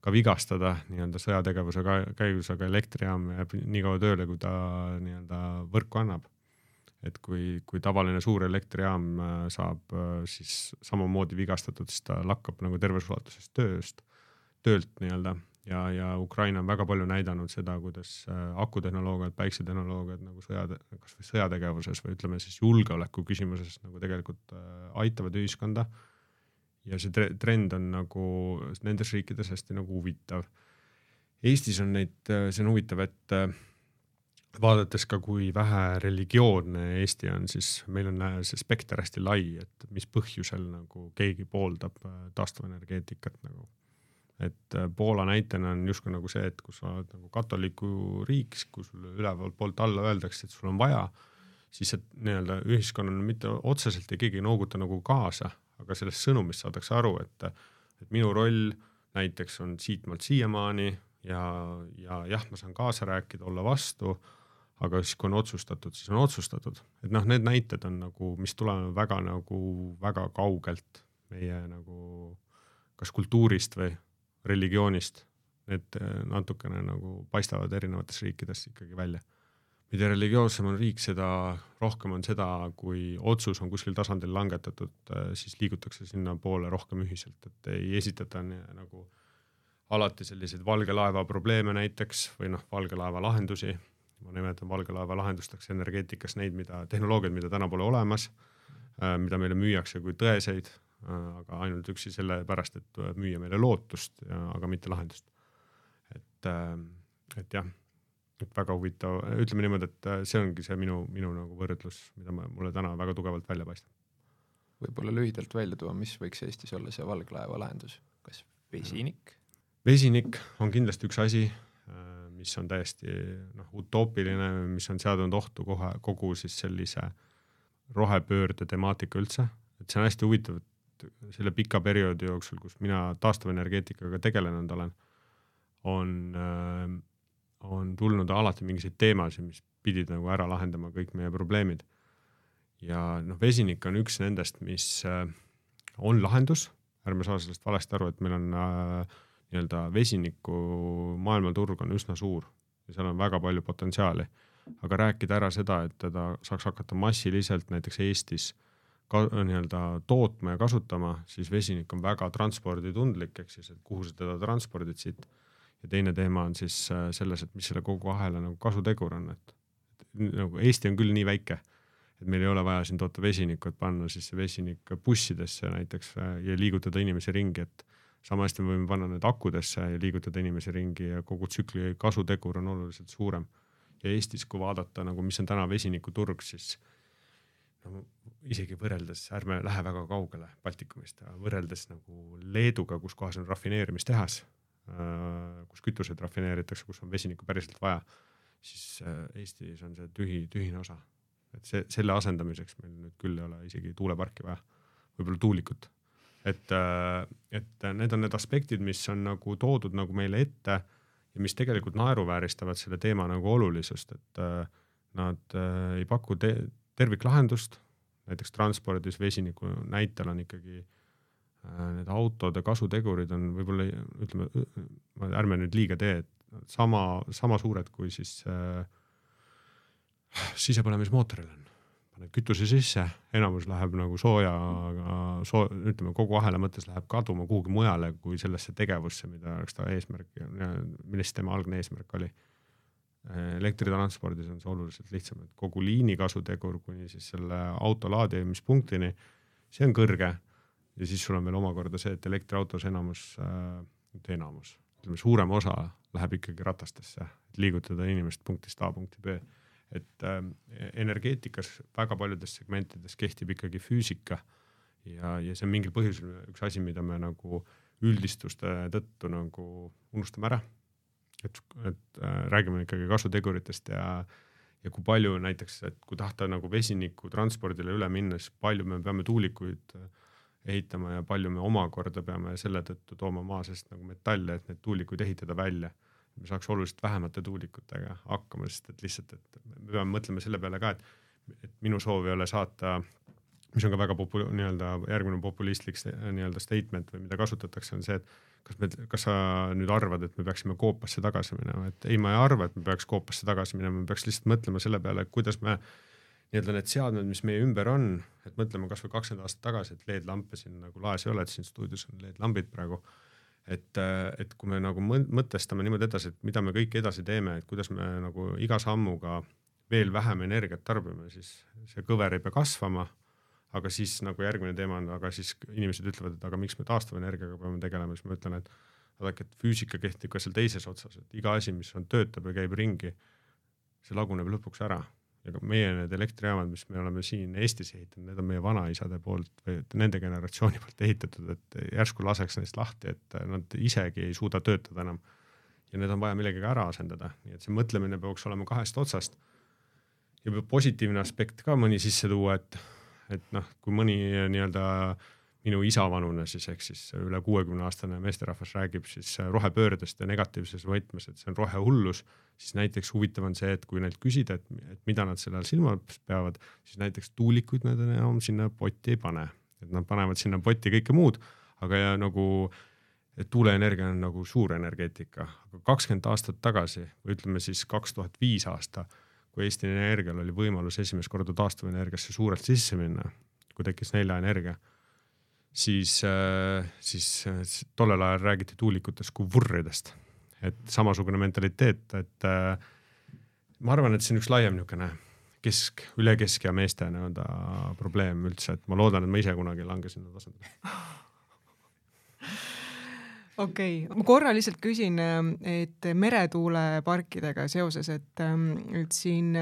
ka vigastada nii-öelda sõjategevuse käigus, aga elektrijaam jääb nii kaua tööle, kui ta nii-öelda võrku annab et kui, kui tavaline suur elektrijaam äh, saab äh, siis samamoodi vigastatud, siis ta lakkab nagu terves ulatuses tööst, töölt nii-öelda ja, ja Ukraina on väga palju näidanud seda, kuidas äh, akutehnoloogiad, päiksetehnoloogiad nagu sõja, kasvõi sõjategevuses või ütleme siis julgeoleku küsimuses nagu tegelikult aitavad ühiskonda. ja see trend on nagu nendes riikides hästi nagu huvitav. Eestis on neid, see on huvitav, et vaadates ka, kui vähe religioonne Eesti on, siis meil on äh, see spekter hästi lai, et mis põhjusel nagu keegi pooldab äh, taastuvenergeetikat nagu. et äh, Poola näitena on justkui nagu see, et kus sa oled nagu katoliku riik, kui sulle ülevalt poolt alla öeldakse, et sul on vaja, siis see nii-öelda ühiskonnale mitte otseselt ja keegi ei nooguta nagu kaasa, aga sellest sõnumist saadakse aru, et, et minu roll näiteks on siitmaalt siiamaani ja, ja jah, ma saan kaasa rääkida, olla vastu aga siis, kui on otsustatud, siis on otsustatud, et noh, need näited on nagu, mis tulevad väga nagu väga kaugelt meie nagu kas kultuurist või religioonist. Need eh, natukene nagu paistavad erinevates riikides ikkagi välja. mida religioossem on riik, seda rohkem on seda, kui otsus on kuskil tasandil langetatud, eh, siis liigutakse sinnapoole rohkem ühiselt, et ei esitata nii, nagu alati selliseid valge laeva probleeme näiteks või noh, valge laeva lahendusi ma nimetan valge laeva lahendusteks energeetikas neid, mida, tehnoloogiaid, mida täna pole olemas, äh, mida meile müüakse kui tõeseid, äh, aga ainult üksi sellepärast, et müüa meile lootust, aga mitte lahendust. et, äh, et jah, et väga huvitav, ütleme niimoodi, et see ongi see minu, minu nagu võrdlus, mida ma, mulle täna väga tugevalt välja paistab. võib-olla lühidalt välja tuua, mis võiks Eestis olla see valge laeva lahendus, kas vesinik? vesinik on kindlasti üks asi mis on täiesti noh, utoopiline, mis on seadnud ohtu kohe kogu siis sellise rohepöörde temaatika üldse, et see on hästi huvitav, et selle pika perioodi jooksul, kus mina taastuvenergeetikaga tegelenud olen, on äh,, on tulnud alati mingisuguseid teemasid, mis pidid nagu ära lahendama kõik meie probleemid. ja noh, vesinik on üks nendest, mis äh, on lahendus, ärme saa sellest valesti aru, et meil on äh, nii-öelda vesiniku maailmaturg on üsna suur ja seal on väga palju potentsiaali. aga rääkida ära seda, et teda saaks hakata massiliselt näiteks Eestis ka nii-öelda tootma ja kasutama, siis vesinik on väga transporditundlik, ehk siis, et kuhu sa teda transpordid siit. ja teine teema on siis äh, selles, et mis selle kogu ahela nagu kasutegur on, et nagu Eesti on küll nii väike, et meil ei ole vaja siin toota vesinikku, et panna siis see vesinik bussidesse näiteks äh, ja liigutada inimesi ringi, et sama hästi me võime panna need akudesse ja liigutada inimesi ringi ja kogu tsükli kasutegur on oluliselt suurem. ja Eestis, kui vaadata nagu, mis on täna vesinikuturg, siis no isegi võrreldes, ärme lähe väga kaugele Baltikumist, võrreldes nagu Leeduga, kus kohas on rafineerimistehas, äh, kus kütuseid rafineeritakse, kus on vesinikku päriselt vaja, siis äh, Eestis on see tühi, tühine osa. et see, selle asendamiseks meil nüüd küll ei ole isegi tuuleparki vaja, võib-olla tuulikut et, äh, et need on need aspektid, mis on nagu toodud nagu meile ette ja mis tegelikult naeruvääristavad selle teema nagu olulisust, et äh, nad äh, ei paku te terviklahendust, näiteks transpordis vesiniku näitel on ikkagi need autode kasutegurid on võib-olla ütleme, ärme nüüd liiga tee, et sama, sama suured kui siis äh, sisepõlemismootoril on paned kütuse sisse, enamus läheb nagu soojaga, soo-, ütleme kogu ahela mõttes läheb kaduma kuhugi mujale kui sellesse tegevusse, mida oleks ta eesmärk, millest tema algne eesmärk oli. elektritranspordis on see oluliselt lihtsam, et kogu liini kasutegur kuni siis selle auto laadimispunktini, see on kõrge. ja siis sul on veel omakorda see, et elektriautos enamus äh,, mitte enamus, ütleme suurem osa läheb ikkagi ratastesse, et liigutada inimest punktist A punkti B et äh, energeetikas väga paljudes segmentides kehtib ikkagi füüsika ja, ja see on mingil põhjusel üks asi, mida me nagu üldistuste tõttu nagu unustame ära. et, et äh, räägime ikkagi kasuteguritest ja, ja kui palju näiteks, et kui tahta nagu vesiniku transpordile üle minna, siis palju me peame tuulikuid äh, ehitama ja palju me omakorda peame selle tõttu tooma maa seest nagu metalle, et need tuulikuid ehitada välja me saaks oluliselt vähemate tuulikutega hakkama, sest et lihtsalt, et me peame mõtlema selle peale ka, et, et minu soov ei ole saata, mis on ka väga popu-, nii-öelda järgmine populistlik nii-öelda statement või mida kasutatakse, on see, et kas me, kas sa nüüd arvad, et me peaksime koopasse tagasi minema, et ei, ma ei arva, et me peaks koopasse tagasi minema, me peaks lihtsalt mõtlema selle peale, kuidas me nii-öelda need seadmed, mis meie ümber on, et mõtleme kasvõi kakskümmend aastat tagasi, et LED-lampe siin nagu laes ei ole, et siin stuudios on LED-lambid praegu. Et, et kui me nagu mõtestame niimoodi edasi, et mida me kõik edasi teeme, et kuidas me nagu iga sammuga veel vähem energiat tarbime, siis see kõver ei pea kasvama. aga siis nagu järgmine teema on, aga siis inimesed ütlevad, et aga miks me taastuvenergiaga peame tegelema, siis ma ütlen, et vaadake, et füüsika kehtib ka seal teises otsas, et iga asi, mis on, töötab ja käib ringi, see laguneb lõpuks ära ka meie need elektrijaamad, mis me oleme siin Eestis ehitanud, need on meie vanaisade poolt või nende generatsiooni poolt ehitatud, et järsku laseks neist lahti, et nad isegi ei suuda töötada enam. ja need on vaja millegagi ära asendada, nii et see mõtlemine peaks olema kahest otsast. ja positiivne aspekt ka mõni sisse tuua, et, et noh, kui mõni nii-öelda äh, minu isa vanune siis ehk siis üle kuuekümne aastane meesterahvas räägib siis rohepöördest ja negatiivses võtmes, et see on rohehullus, siis näiteks huvitav on see, et kui neilt küsida, et, et mida nad selle all silmas peavad, siis näiteks tuulikuid nad enam sinna potti ei pane, et nad panevad sinna potti kõike muud, aga ja nagu et tuuleenergia on nagu suur energeetika, aga kakskümmend aastat tagasi või ütleme siis kaks tuhat viis aasta, kui Eesti Energial oli võimalus esimest korda taastuvenergiasse suurelt sisse minna, kui tekkis neljaenergia siis, äh, siis äh, tollel ajal räägiti tuulikutest kui vurridest. et samasugune mentaliteet, et äh, ma arvan, et see on üks laiem niisugune kesk, üle keskea meeste nii-öelda probleem üldse, et ma loodan, et ma ise kunagi ei lange sinna tasandile okei okay., ma korra lihtsalt küsin, et meretuuleparkidega seoses, et, et siin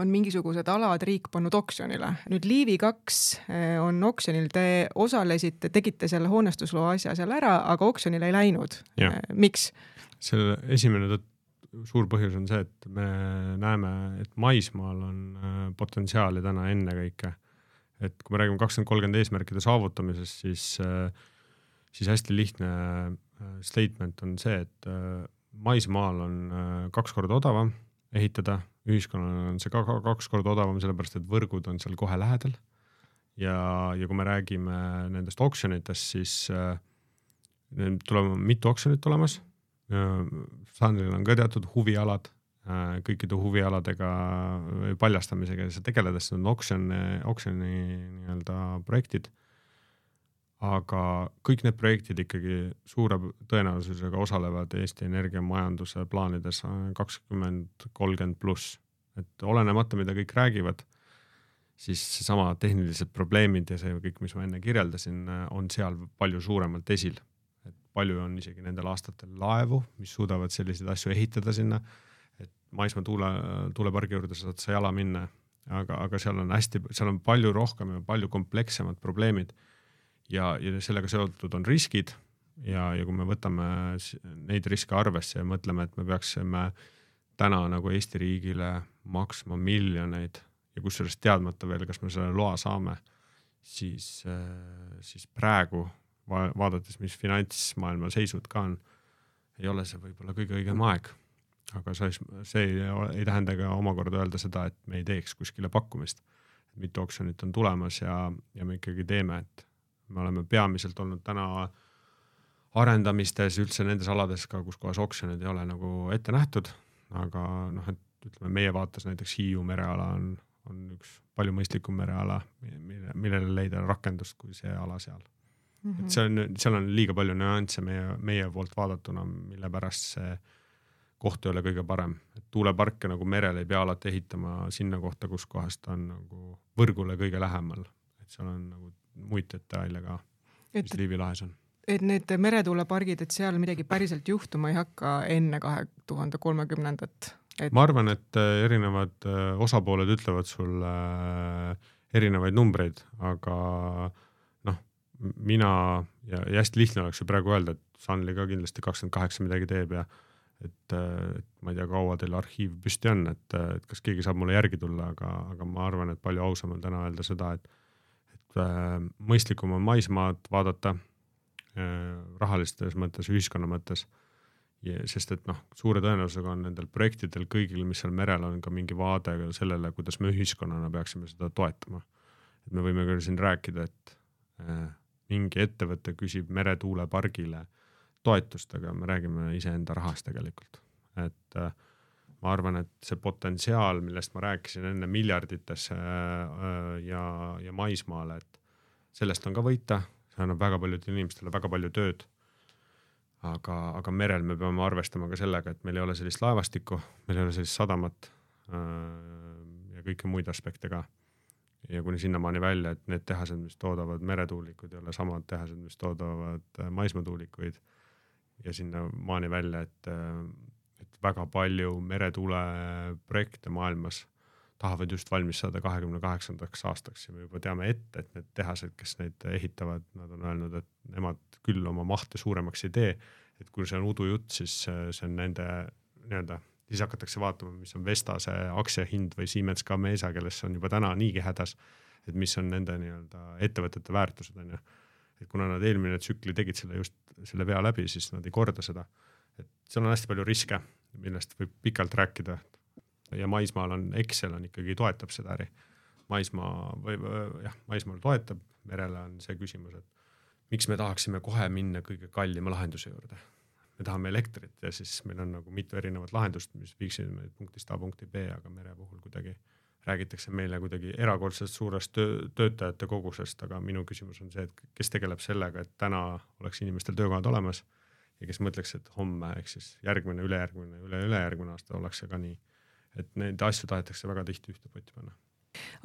on mingisugused alad riik pannud oksjonile. nüüd Liivi kaks eh, on oksjonil, te osalesite, tegite selle hoonestusloo asja seal ära, aga oksjonile ei läinud. Eh, miks? selle esimene suur põhjus on see, et me näeme, et maismaal on eh, potentsiaali täna ennekõike. et kui me räägime kakskümmend kolmkümmend eesmärkide saavutamisest, siis, siis hästi lihtne statement on see, et maismaal on kaks korda odavam ehitada ühiskonnale on see ka kaks korda odavam, sellepärast et võrgud on seal kohe lähedal. ja, ja kui me räägime nendest oksjonitest, siis äh, tuleb mitu oksjonit olemas. Sandril on ka teatud huvialad äh,, kõikide huvialadega või paljastamisega tegeledes, need on oksjon, oksjoni nii-öelda projektid aga kõik need projektid ikkagi suure tõenäosusega osalevad Eesti Energia majanduse plaanides kakskümmend, kolmkümmend pluss. et olenemata, mida kõik räägivad, siis seesama tehnilised probleemid ja see kõik, mis ma enne kirjeldasin, on seal palju suuremalt esil. et palju on isegi nendel aastatel laevu, mis suudavad selliseid asju ehitada sinna, et maismaa tuule, tuulepargi juurde saad sa jala minna, aga, aga seal on hästi, seal on palju rohkem ja palju komplekssemad probleemid ja, ja sellega seotud on riskid ja, ja kui me võtame neid riske arvesse ja mõtleme, et me peaksime täna nagu Eesti riigile maksma miljoneid ja kusjuures teadmata veel, kas me selle loa saame, siis, siis praegu va vaadates, mis finantsmaailma seisud ka on, ei ole see võib-olla kõige õigem aeg. aga see, see ei, ei tähenda ka omakorda öelda seda, et me ei teeks kuskile pakkumist. mitu oksjonit on tulemas ja, ja me ikkagi teeme, et me oleme peamiselt olnud täna arendamistes üldse nendes alades ka, kus kohas oksjonid ei ole nagu ette nähtud, aga noh, et ütleme meie vaates näiteks Hiiu mereala on, on üks palju mõistlikum mereala, mille, millele leida rakendust kui see ala seal mm. -hmm. et see on, seal on liiga palju nüansse meie, meie poolt vaadatuna, mille pärast see koht ei ole kõige parem, et tuuleparke nagu merel ei pea alati ehitama sinna kohta, kus kohas ta on nagu võrgule kõige lähemal, et seal on nagu muid detaile ka, mis Liivi lahes on. et need meretuulepargid, et seal midagi päriselt juhtuma ei hakka enne kahe tuhande kolmekümnendat? Et... ma arvan, et äh, erinevad äh, osapooled ütlevad sulle äh, erinevaid numbreid, aga noh, mina ja, ja hästi lihtne oleks ju praegu öelda, et Sunly ka kindlasti kakskümmend kaheksa midagi teeb ja et, et ma ei tea, kaua teil arhiiv püsti on, et, et kas keegi saab mulle järgi tulla, aga, aga ma arvan, et palju ausam on täna öelda seda, et mõistlikum on maismaad vaadata äh, rahalistes mõttes, ühiskonna mõttes. sest et noh, suure tõenäosusega on nendel projektidel kõigil, mis seal merel on, ka mingi vaade sellele, kuidas me ühiskonnana peaksime seda toetama. et me võime küll siin rääkida, et äh, mingi ettevõte küsib meretuulepargile toetust, aga me räägime iseenda rahast tegelikult, et ma arvan, et see potentsiaal, millest ma rääkisin enne miljarditesse ja, ja maismaale, et sellest on ka võita, see annab väga paljudele inimestele väga palju tööd. aga, aga merel me peame arvestama ka sellega, et meil ei ole sellist laevastikku, meil ei ole sellist sadamat ja kõiki muid aspekte ka ja kuni sinnamaani välja, et need tehased, mis toodavad meretuulikuid, ei ole samad tehased, mis toodavad äh, maismaatuulikuid. ja sinnamaani välja, äh, et väga palju meretuuleprojekte maailmas tahavad just valmis saada kahekümne kaheksandaks aastaks ja me juba teame ette, et need tehased, kes neid ehitavad, nad on öelnud, et nemad küll oma mahte suuremaks ei tee. et kui see on udujutt, siis äh, see on nende nii-öelda siis hakatakse vaatama, mis on Vestase aktsiahind või Siemens Gamesa, kes on juba täna niigi hädas. et mis on nende nii-öelda ettevõtete väärtused on ju. et kuna nad eelmine tsükli tegid selle just selle vea läbi, siis nad ei korda seda. et seal on hästi palju riske, millest võib pikalt rääkida. ja maismaal on Excel on ikkagi toetab seda äri. maismaa või jah, maismaal toetab, merele on see küsimus, et miks me tahaksime kohe minna kõige kallima lahenduse juurde me tahame elektrit ja siis meil on nagu mitu erinevat lahendust, mis viiksid meid punktist A punkti B, aga mere puhul kuidagi räägitakse meile kuidagi erakordselt suurest töö, töötajate kogusest, aga minu küsimus on see, et kes tegeleb sellega, et täna oleks inimestel töökohad olemas ja kes mõtleks, et homme ehk siis järgmine, ülejärgmine, üle-ülejärgmine aasta ollakse ka nii. et neid asju tahetakse väga tihti ühte potti panna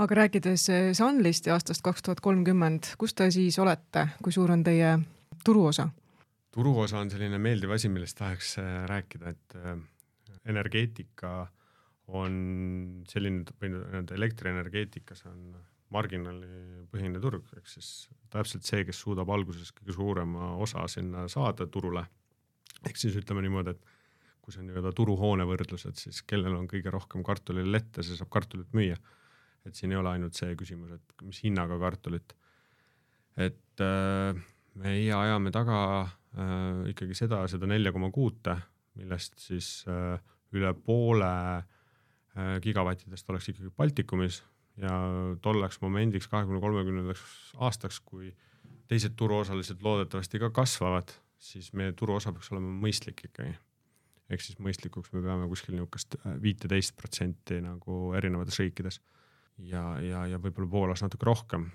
aga rääkides Sunlist ja aastast kaks tuhat kolmkümmend, kus te siis olete, kui suur on teie turuosa? turuosa on selline meeldiv asi, millest tahaks äh, rääkida, et äh, energeetika on selline või nii-öelda elektrienergeetikas on marginaalipõhine turg, ehk siis täpselt see, kes suudab alguses kõige suurema osa sinna saada turule. Ehk siis ütleme niimoodi, et kui see on nii-öelda turuhoone võrdlus, et siis kellel on kõige rohkem kartulilette, see saab kartulit müüa. et siin ei ole ainult see küsimus, et mis hinnaga kartulit. et äh, meie ajame taga äh, ikkagi seda, seda nelja koma kuute, millest siis äh, üle poole äh, gigavattidest oleks ikkagi Baltikumis ja tolleks momendiks, kahekümne kolmekümnendaks aastaks, kui teised turuosalised loodetavasti ka kasvavad, siis meie turuosa peaks olema mõistlik ikkagi. ehk siis mõistlikuks me peame kuskil niisugust äh, viiteist protsenti nagu erinevates riikides ja, ja, ja võib-olla Poolas natuke rohkem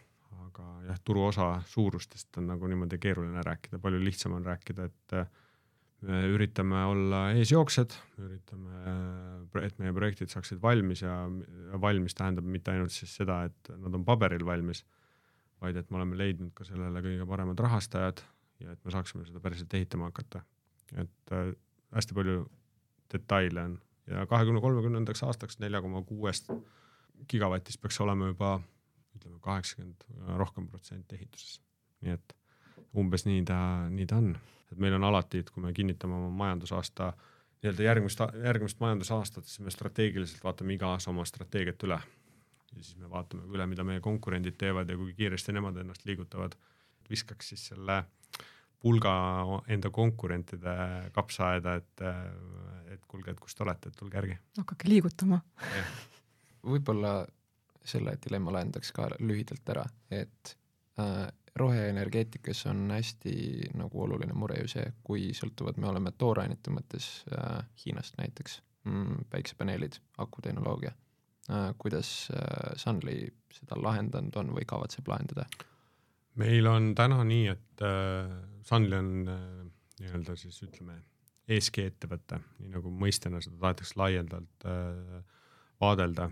aga jah, turuosa suurustest on nagu niimoodi keeruline rääkida, palju lihtsam on rääkida, et äh, me üritame olla eesjooksjad, üritame, äh, et meie projektid saaksid valmis ja valmis tähendab mitte ainult siis seda, et nad on paberil valmis, vaid et me oleme leidnud ka sellele kõige paremad rahastajad ja et me saaksime seda päriselt ehitama hakata. et äh, hästi palju detaile on ja kahekümne kolmekümnendaks aastaks nelja koma kuuest gigavatist peaks olema juba ütleme kaheksakümmend rohkem protsenti ehituses. nii et umbes nii ta, nii ta on, et meil on alati, et kui me kinnitame oma majandusaasta nii-öelda järgmist, järgmist majandusaastat, siis me strateegiliselt vaatame iga aasta oma strateegiat üle. ja siis me vaatame üle, mida meie konkurendid teevad ja kui kiiresti nemad ennast liigutavad. Viskaks siis selle pulga enda konkurentide kapsaaeda, et, et kuulge, et kus te olete, et tulge järgi. hakake liigutama. võib-olla selle dilemma lahendaks ka lühidalt ära, et äh, roheenergeetikas on hästi nagu oluline mure ju see, kui sõltuvad me oleme toorainete mõttes äh, Hiinast näiteks mm,, päiksepaneelid, akutehnoloogia äh,. kuidas äh, Sunly seda lahendanud on või kavatseb lahendada? Meil on täna nii, et äh, Sunly on äh, nii-öelda siis ütleme ESG ettevõte, nii nagu mõistena seda tahetakse laialdalt äh, vaadelda.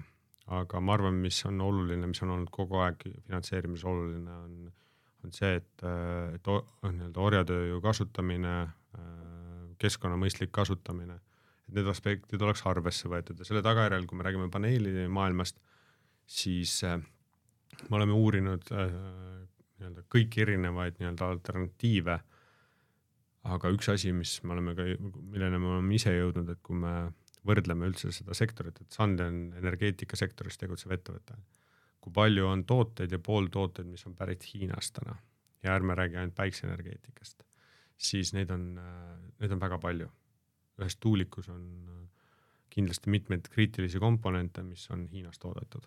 Aga ma arvan, mis on oluline, mis on olnud kogu aeg finantseerimises oluline, on, on see, et, et nii-öelda orjatööjõu kasutamine, keskkonna mõistlik kasutamine, et need aspektid oleks arvesse võetud. Ja selle tagajärjel, kui me räägime paneelide maailmast, siis äh, me oleme uurinud äh, nii-öelda kõiki erinevaid nii-öelda alternatiive. aga üks asi, mis me oleme ka, milleni me oleme ise jõudnud, et kui me võrdleme üldse seda sektorit, et Sunde on energeetikasektoris tegutsev ettevõte. kui palju on tooteid ja pooltooteid, mis on pärit Hiinast täna ja ärme räägi ainult päikseenergeetikast, siis neid on, neid on väga palju. ühes tuulikus on kindlasti mitmeid kriitilisi komponente, mis on Hiinas toodetud,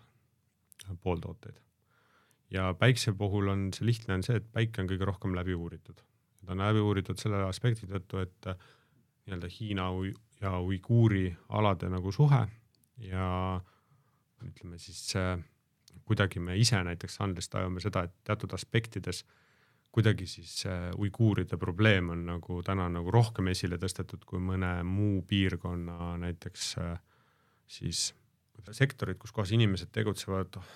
pooltooteid. Ja päikse puhul on see lihtne, on see, et päike on kõige rohkem läbi uuritud. ta on läbi uuritud selle aspekti tõttu, et nii-öelda Hiina ja uiguuri alade nagu suhe ja ütleme siis äh, kuidagi me ise näiteks Sunlist tajume seda, et teatud aspektides kuidagi siis äh, uiguuride probleem on nagu täna nagu rohkem esile tõstetud kui mõne muu piirkonna näiteks äh, siis sektorid, kus kohas inimesed tegutsevad äh,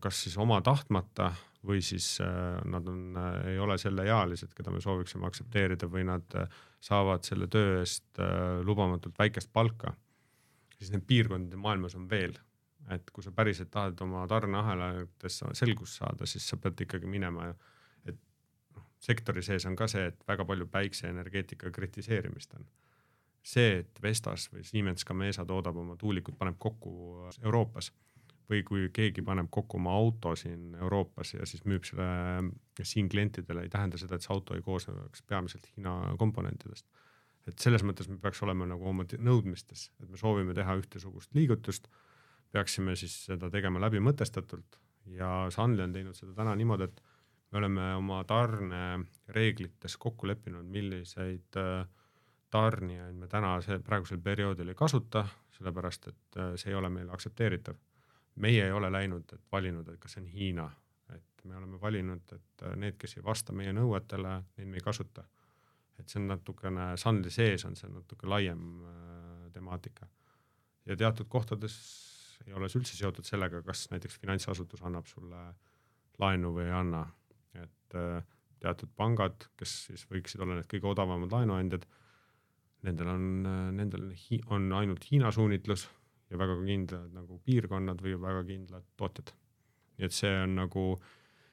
kas siis oma tahtmata või siis nad on, ei ole selleealised, keda me sooviksime aktsepteerida või nad saavad selle töö eest lubamatult väikest palka. siis neid piirkondi maailmas on veel et kui sa päriselt tahad oma tarneahelates selgust saada, siis sa pead ikkagi minema, et noh, sektori sees on ka see, et väga palju päikseenergeetika kritiseerimist on. see, et Vestas või Siemens Gamesa toodab oma tuulikud, paneb kokku Euroopas või kui keegi paneb kokku oma auto siin Euroopas ja siis müüb selle siin klientidele, ei tähenda seda, et see auto ei koosneks peamiselt Hiina komponentidest. et selles mõttes me peaks olema nagu oma nõudmistes, et me soovime teha ühtesugust liigutust peaksime siis seda tegema läbimõtestatult ja Sunly on teinud seda täna niimoodi, et me oleme oma tarnereeglites kokku leppinud, milliseid äh, tarnijaid me täna see praegusel perioodil ei kasuta, sellepärast et äh, see ei ole meile aktsepteeritav. Meie ei ole läinud, et valinud, et kas see on Hiina, et me oleme valinud, et äh, need, kes ei vasta meie nõuetele, neid me ei kasuta. et see on natukene, Sunly sees on see natuke laiem temaatika ja teatud kohtades ei ole see üldse seotud sellega, kas näiteks finantsasutus annab sulle laenu või ei anna. et äh, teatud pangad, kes siis võiksid olla need kõige odavamad laenuandjad, nendel on, äh, nendel on ainult Hiina suunitlus ja väga kindlad nagu piirkonnad või väga kindlad tootjad. nii et see on nagu,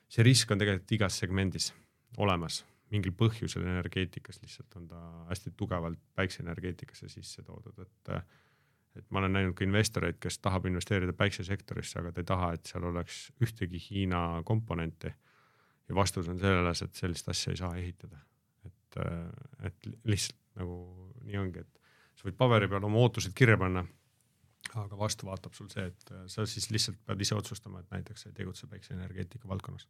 see risk on tegelikult igas segmendis olemas, mingil põhjusel energeetikas lihtsalt on ta hästi tugevalt päikseenergeetikasse sisse toodud, et et ma olen näinud ka investoreid, kes tahab investeerida päiksesektorisse, aga ta ei taha, et seal oleks ühtegi Hiina komponenti. ja vastus on selles, et sellist asja ei saa ehitada. et, et lihtsalt nagu nii ongi, et sa võid paberi peal oma ootused kirja panna. Aga vastu vaatab sul see, et äh, sa siis lihtsalt pead ise otsustama, et näiteks sa ei tegutse päikseenergeetika valdkonnas.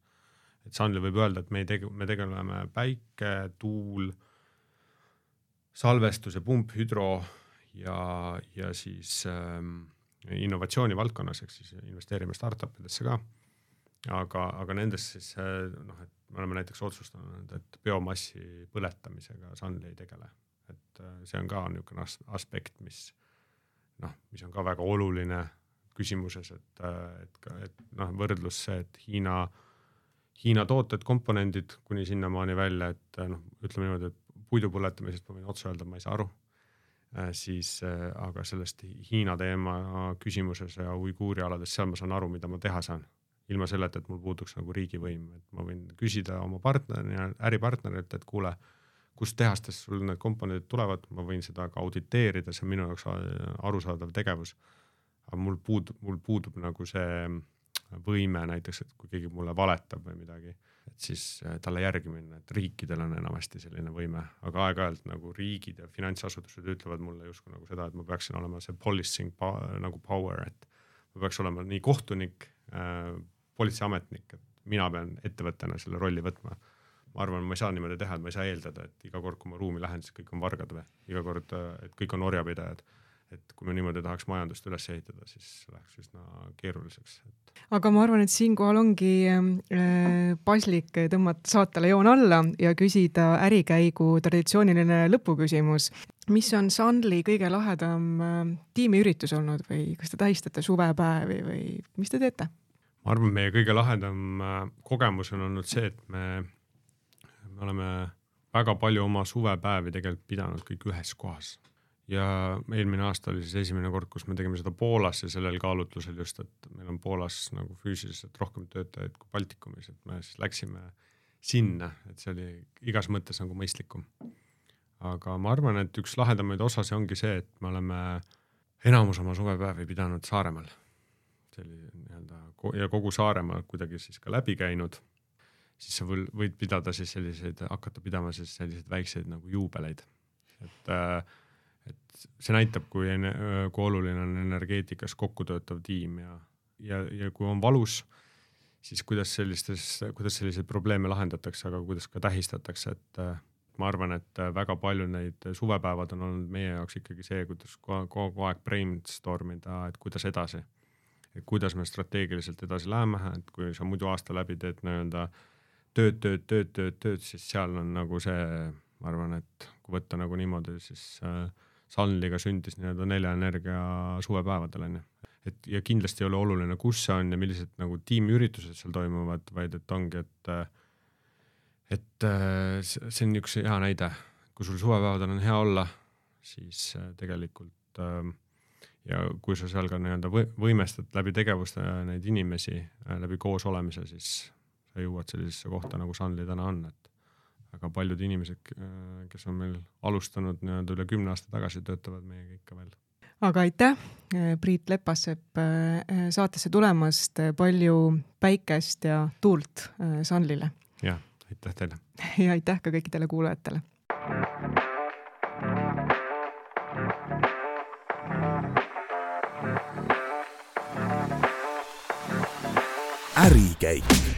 et Sunly võib öelda, et me ei tege-, me tegeleme päike, tuul, salvestus ja pump, hüdro ja, ja siis ähm, innovatsiooni valdkonnas, ehk siis investeerime startup idesse ka. aga, aga nendes siis äh, noh, et me oleme näiteks otsustanud, et biomassi põletamisega Sunly ei tegele, et äh, see on ka niisugune as aspekt, mis noh, mis on ka väga oluline küsimuses, et, äh, et et noh, võrdlus see, et Hiina, Hiina tooted, komponendid kuni sinnamaani välja, et noh, ütleme niimoodi, et puidu põletamisest ma võin otse öelda, ma ei saa aru Äh, siis äh, aga sellest Hiina teema küsimuses ja uiguuri alades, seal ma saan aru, mida ma teha saan. ilma selleta, et mul puuduks nagu riigivõim, et ma võin küsida oma partneri, äripartnerilt, et kuule, kust tehastest sul need komponendid tulevad, ma võin seda ka auditeerida, see on minu jaoks arusaadav tegevus. aga mul puudub, mul puudub nagu see võime näiteks, et kui keegi mulle valetab või midagi et siis äh, talle järgi minna, et riikidel on enamasti selline võime, aga aeg-ajalt nagu riigid ja finantsasutused ütlevad mulle justkui nagu seda, et ma peaksin olema see policing pa, nagu power, et ma peaks olema nii kohtunik äh,, politseiametnik, et mina pean ettevõttena selle rolli võtma. Ma arvan, ma ei saa niimoodi teha, et ma ei saa eeldada, et iga kord, kui ma ruumi lähen, siis kõik on vargad või iga kord, äh, et kõik on orjapidajad et kui me niimoodi tahaks majandust üles ehitada, siis läheks üsna keeruliseks et.... aga ma arvan, et siinkohal ongi äh, paslik tõmmata saatele joon alla ja küsida ärikäigu traditsiooniline lõpuküsimus. mis on Sunly kõige lahedam äh, tiimiüritus olnud või kas te tähistate suvepäevi või mis te teete? ma arvan, meie kõige lahedam äh, kogemus on olnud see, et me, me oleme väga palju oma suvepäevi tegelikult pidanud kõik ühes kohas ja eelmine aasta oli siis esimene kord, kus me tegime seda Poolas ja sellel kaalutlusel just, et meil on Poolas nagu füüsiliselt rohkem töötajaid kui Baltikumis, et me siis läksime sinna, et see oli igas mõttes nagu mõistlikum. aga ma arvan, et üks lahedamaid osasid ongi see, et me oleme enamus oma suvepäevi pidanud Saaremaal. see oli nii-öelda ja kogu Saaremaa kuidagi siis ka läbi käinud. Siis sa võid pidada siis selliseid, hakata pidama siis selliseid väikseid nagu juubeleid, et äh, et see näitab, kui, kui oluline on energeetikas kokku töötav tiim ja, ja, ja kui on valus, siis kuidas sellistes, kuidas selliseid probleeme lahendatakse, aga kuidas ka tähistatakse, et äh, ma arvan, et väga palju neid suvepäevad on olnud meie jaoks ikkagi see, kuidas kogu aeg brainstorm ida, et kuidas edasi. et kuidas me strateegiliselt edasi läheme, et kui sa muidu aasta läbi teed nii-öelda tööd, tööd, tööd, tööd, tööd, siis seal on nagu see, ma arvan, et kui võtta nagu niimoodi, siis äh, Sunliga sündis nii-öelda Nelja Energia suvepäevadel onju. et ja kindlasti ei ole oluline, kus see on ja millised nagu tiimiüritused seal toimuvad, vaid et ongi, et et see on üks hea näide, kui sul suvepäevadel on hea olla, siis tegelikult ja kui sa seal ka nii-öelda võimestad läbi tegevuste neid inimesi läbi koos olemise, siis sa jõuad sellisesse kohta, nagu Sunly täna on, et väga paljud inimesed, kes on meil alustanud nii-öelda üle kümne aasta tagasi, töötavad meiega ikka veel. aga aitäh, Priit Lepassepp saatesse tulemast, palju päikest ja tuult Sunlyle! jah, aitäh teile! ja aitäh ka kõikidele kuulajatele! ärikäik